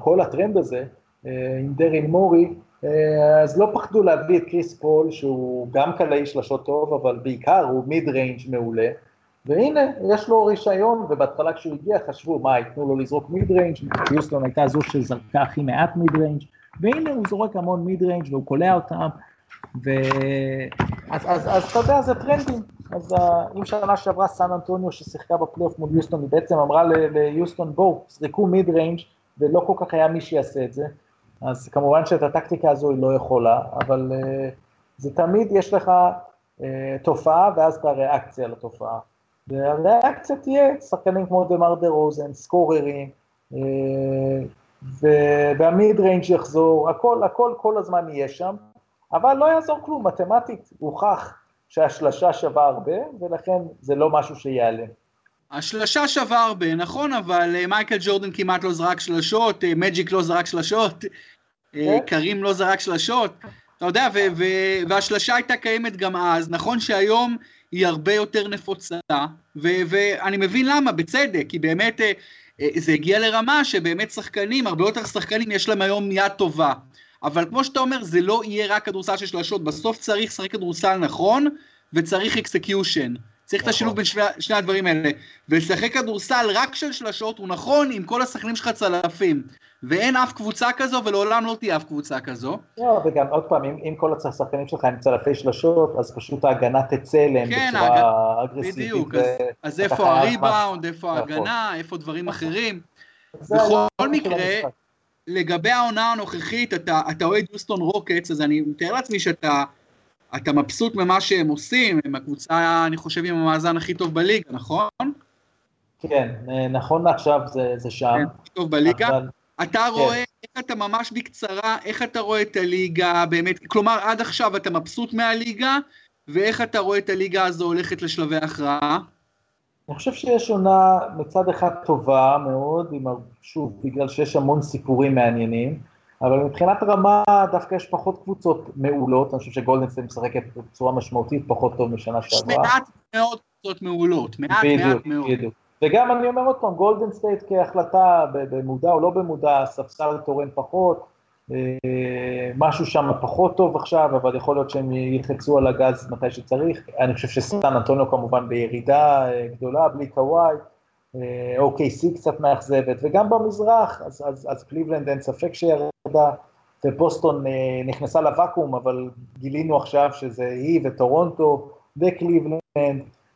Speaker 2: כל הטרנד הזה, אה, עם דריל מורי, אז לא פחדו להביא את קריס פול, שהוא גם קלעי שלשות טוב, אבל בעיקר הוא mid range מעולה, והנה, יש לו רישיון, ובהתחלה כשהוא הגיע חשבו, מה, ייתנו לו לזרוק mid range, יוסטון הייתה זו שזרקה הכי מעט mid range, והנה הוא זורק המון mid range והוא קולע אותם, ו... אז, אז, אז אתה יודע, זה טרנדים. אז uh, אם שנה שעברה סן אנטוניו ששיחקה בפלייאוף מול יוסטון, היא בעצם אמרה ליוסטון, בואו, זרקו mid range ולא כל כך היה מי שיעשה את זה. אז כמובן שאת הטקטיקה הזו היא לא יכולה, אבל uh, זה תמיד יש לך uh, תופעה ואז את הריאקציה לתופעה. והריאקציה תהיה שחקנים כמו דמאר דרוזן, סקוררים, uh, וה mid range יחזור, הכל, הכל כל הזמן יהיה שם, אבל לא יעזור כלום, מתמטית הוכח שהשלשה שווה הרבה, ולכן זה לא משהו שיעלה.
Speaker 1: השלשה שווה הרבה, נכון, אבל אה, מייקל ג'ורדן כמעט לא זרק שלשות, אה, מג'יק לא זרק שלשות, אה, כן. כרים לא זרק שלשות, אתה יודע, והשלשה הייתה קיימת גם אז, נכון שהיום היא הרבה יותר נפוצה, ואני מבין למה, בצדק, כי באמת זה הגיע לרמה שבאמת שחקנים, הרבה יותר שחקנים יש להם היום יד טובה. אבל כמו שאתה אומר, זה לא יהיה רק כדורסל של שלשות, בסוף צריך לשחק כדורסל נכון, וצריך execution. צריך את השילוב בין שני, שני הדברים האלה. ולשחק כדורסל רק של שלשות הוא נכון אם כל השחקנים שלך צלפים. ואין אף קבוצה כזו, ולעולם לא תהיה אף קבוצה כזו.
Speaker 2: לא, וגם עוד פעם, אם, אם כל השחקנים שלך הם צלפי שלשות, אז פשוט ההגנה תצא אליהם כן, בצורה ההג... אגרסיבית.
Speaker 1: בדיוק, ו... אז, אז איפה הריבאונד, איפה נכון. ההגנה, איפה דברים נכון. אחרים. בכל מקרה, לגבי העונה הנוכחית, אתה אוהד יוסטון רוקטס, אז אני מתאר לעצמי שאתה אתה מבסוט ממה שהם עושים, הם הקבוצה, אני חושב, עם המאזן הכי טוב בליגה, נכון?
Speaker 2: כן, נכון לעכשיו זה, זה שם. כן, הכי
Speaker 1: טוב בליגה. אבל... אתה כן. רואה, איך אתה ממש בקצרה, איך אתה רואה את הליגה באמת, כלומר עד עכשיו אתה מבסוט מהליגה, ואיך אתה רואה את הליגה הזו הולכת לשלבי הכרעה?
Speaker 2: אני חושב שיש עונה מצד אחד טובה מאוד, עם, שוב, בגלל שיש המון סיפורים מעניינים, אבל מבחינת רמה דווקא יש פחות קבוצות מעולות, אני חושב שגולדן סטייט משחקת בצורה משמעותית פחות טוב משנה שעברה.
Speaker 1: יש מעט מאוד קבוצות מעולות, מעט מעט מאוד. בדיוק.
Speaker 2: וגם אני אומר עוד פעם, גולדן סטייט כהחלטה במודע או לא במודע, ספסל תורם פחות, אה, משהו שם פחות טוב עכשיו, אבל יכול להיות שהם ילחצו על הגז מתי שצריך. אני חושב שסן אנטוניו כמובן בירידה אה, גדולה, בלי קוואי. OKC אה, קצת מאכזבת, וגם במזרח, אז, אז, אז קליבלנד אין ספק שירדה, ובוסטון נכנסה לוואקום, אבל גילינו עכשיו שזה היא וטורונטו וקליבלנד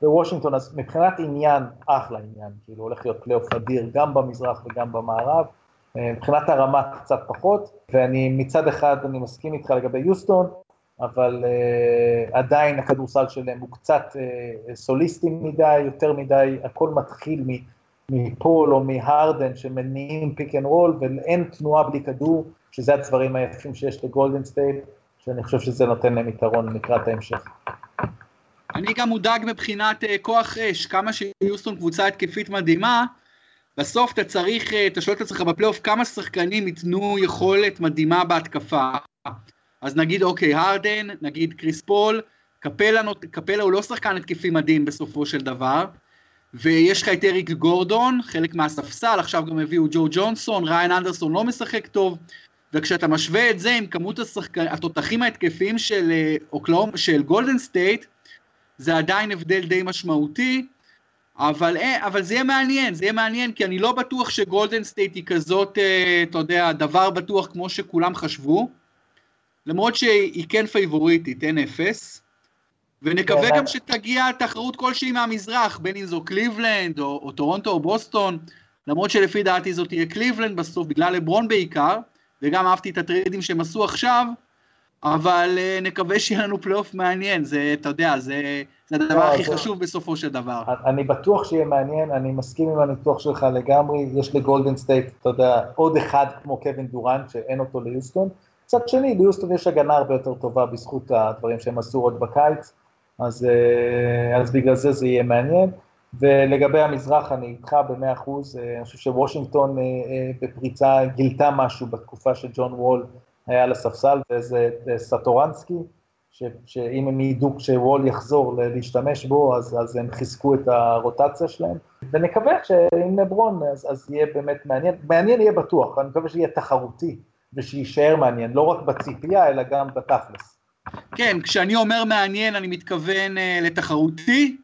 Speaker 2: ווושינגטון, אז מבחינת עניין, אחלה עניין, כאילו הולך להיות פלייאוף אדיר גם במזרח וגם במערב. מבחינת הרמה קצת פחות, ואני מצד אחד, אני מסכים איתך לגבי יוסטון, אבל אה, עדיין הכדורסל שלהם הוא קצת אה, סוליסטי מדי, יותר מדי, הכל מתחיל מפול או מהרדן שמניעים pick and roll, ואין תנועה בלי כדור, שזה הדברים היפים שיש לגולדן סטייט, שאני חושב שזה נותן להם יתרון לקראת ההמשך.
Speaker 1: אני גם מודאג מבחינת אה, כוח אש, כמה שיוסטון קבוצה התקפית מדהימה, בסוף אתה צריך, אתה שואל את עצמך בפלייאוף כמה שחקנים ייתנו יכולת מדהימה בהתקפה. אז נגיד אוקיי, הרדן, נגיד קריס פול, קפלה, קפלה הוא לא שחקן התקפי מדהים בסופו של דבר, ויש לך את אריק גורדון, חלק מהספסל, עכשיו גם הביאו ג'ו ג'ונסון, ריאן אנדרסון לא משחק טוב, וכשאתה משווה את זה עם כמות השחק... התותחים ההתקפיים של, אה, אוקלנד, של גולדן סטייט, זה עדיין הבדל די משמעותי, אבל, אה, אבל זה יהיה מעניין, זה יהיה מעניין, כי אני לא בטוח שגולדן סטייט היא כזאת, אה, אתה יודע, דבר בטוח כמו שכולם חשבו, למרות שהיא כן פייבוריטית, אין אפס, ונקווה גם שתגיע תחרות כלשהי מהמזרח, בין אם זו קליבלנד, או, או טורונטו או בוסטון, למרות שלפי דעתי זאת תהיה קליבלנד בסוף, בגלל לברון בעיקר, וגם אהבתי את הטריידים שהם עשו עכשיו, אבל אה, נקווה שיהיה לנו פלייאוף מעניין, זה, אתה יודע, זה, זה הדבר לא, הכי חשוב בסופו של דבר.
Speaker 2: אני בטוח שיהיה מעניין, אני מסכים עם הניתוח שלך לגמרי, יש לגולדן סטייט, אתה יודע, עוד אחד כמו קווין דורנט, שאין אותו ליוסטון. מצד שני, ליוסטון יש הגנה הרבה יותר טובה בזכות הדברים שהם עשו עוד בקיץ, אז, אה, אז בגלל זה זה יהיה מעניין. ולגבי המזרח אני איתך במאה אחוז, אני חושב שוושינגטון בפריצה גילתה משהו בתקופה שג'ון וול היה על הספסל, וזה סטורנסקי, שאם הם ידעו כשוול יחזור להשתמש בו, אז, אז הם חיזקו את הרוטציה שלהם. ונקווה שעם לברון, אז, אז יהיה באמת מעניין, מעניין יהיה בטוח, אני מקווה שיהיה תחרותי, ושיישאר מעניין, לא רק בציפייה, אלא גם בתכלס.
Speaker 1: כן, כשאני אומר מעניין, אני מתכוון uh, לתחרותי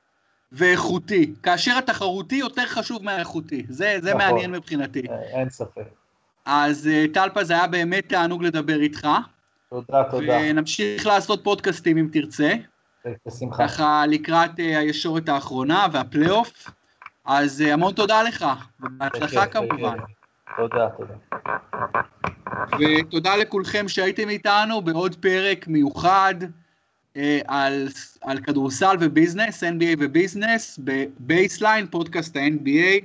Speaker 1: ואיכותי. כאשר התחרותי יותר חשוב מהאיכותי, זה, זה נכון, מעניין מבחינתי.
Speaker 2: אין ספק.
Speaker 1: אז אה, טלפז היה באמת תענוג לדבר איתך.
Speaker 2: תודה, תודה.
Speaker 1: ונמשיך לעשות פודקאסטים אם תרצה.
Speaker 2: בשמחה.
Speaker 1: ככה לקראת אה, הישורת האחרונה והפלייאוף. אז אה, המון תודה לך, ובהצלחה כמובן.
Speaker 2: תודה, תודה.
Speaker 1: ותודה לכולכם שהייתם איתנו בעוד פרק מיוחד אה, על, על כדורסל ו business, NBA ו business, בבייסליין, פודקאסט ה-NBA,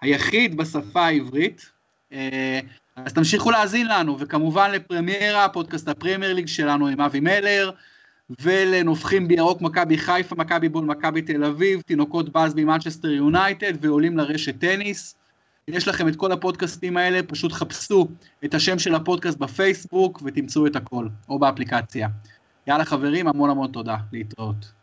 Speaker 1: היחיד בשפה העברית. אה, אז תמשיכו להאזין לנו, וכמובן לפרמיירה, פודקאסט הפרמייר ליג שלנו עם אבי מלר, ולנובחים בירוק מכבי חיפה, מכבי בול, מכבי תל אביב, תינוקות באזבי ממנצ'סטר יונייטד, ועולים לרשת טניס. יש לכם את כל הפודקאסטים האלה, פשוט חפשו את השם של הפודקאסט בפייסבוק ותמצאו את הכל, או באפליקציה. יאללה חברים, המון המון תודה, להתראות.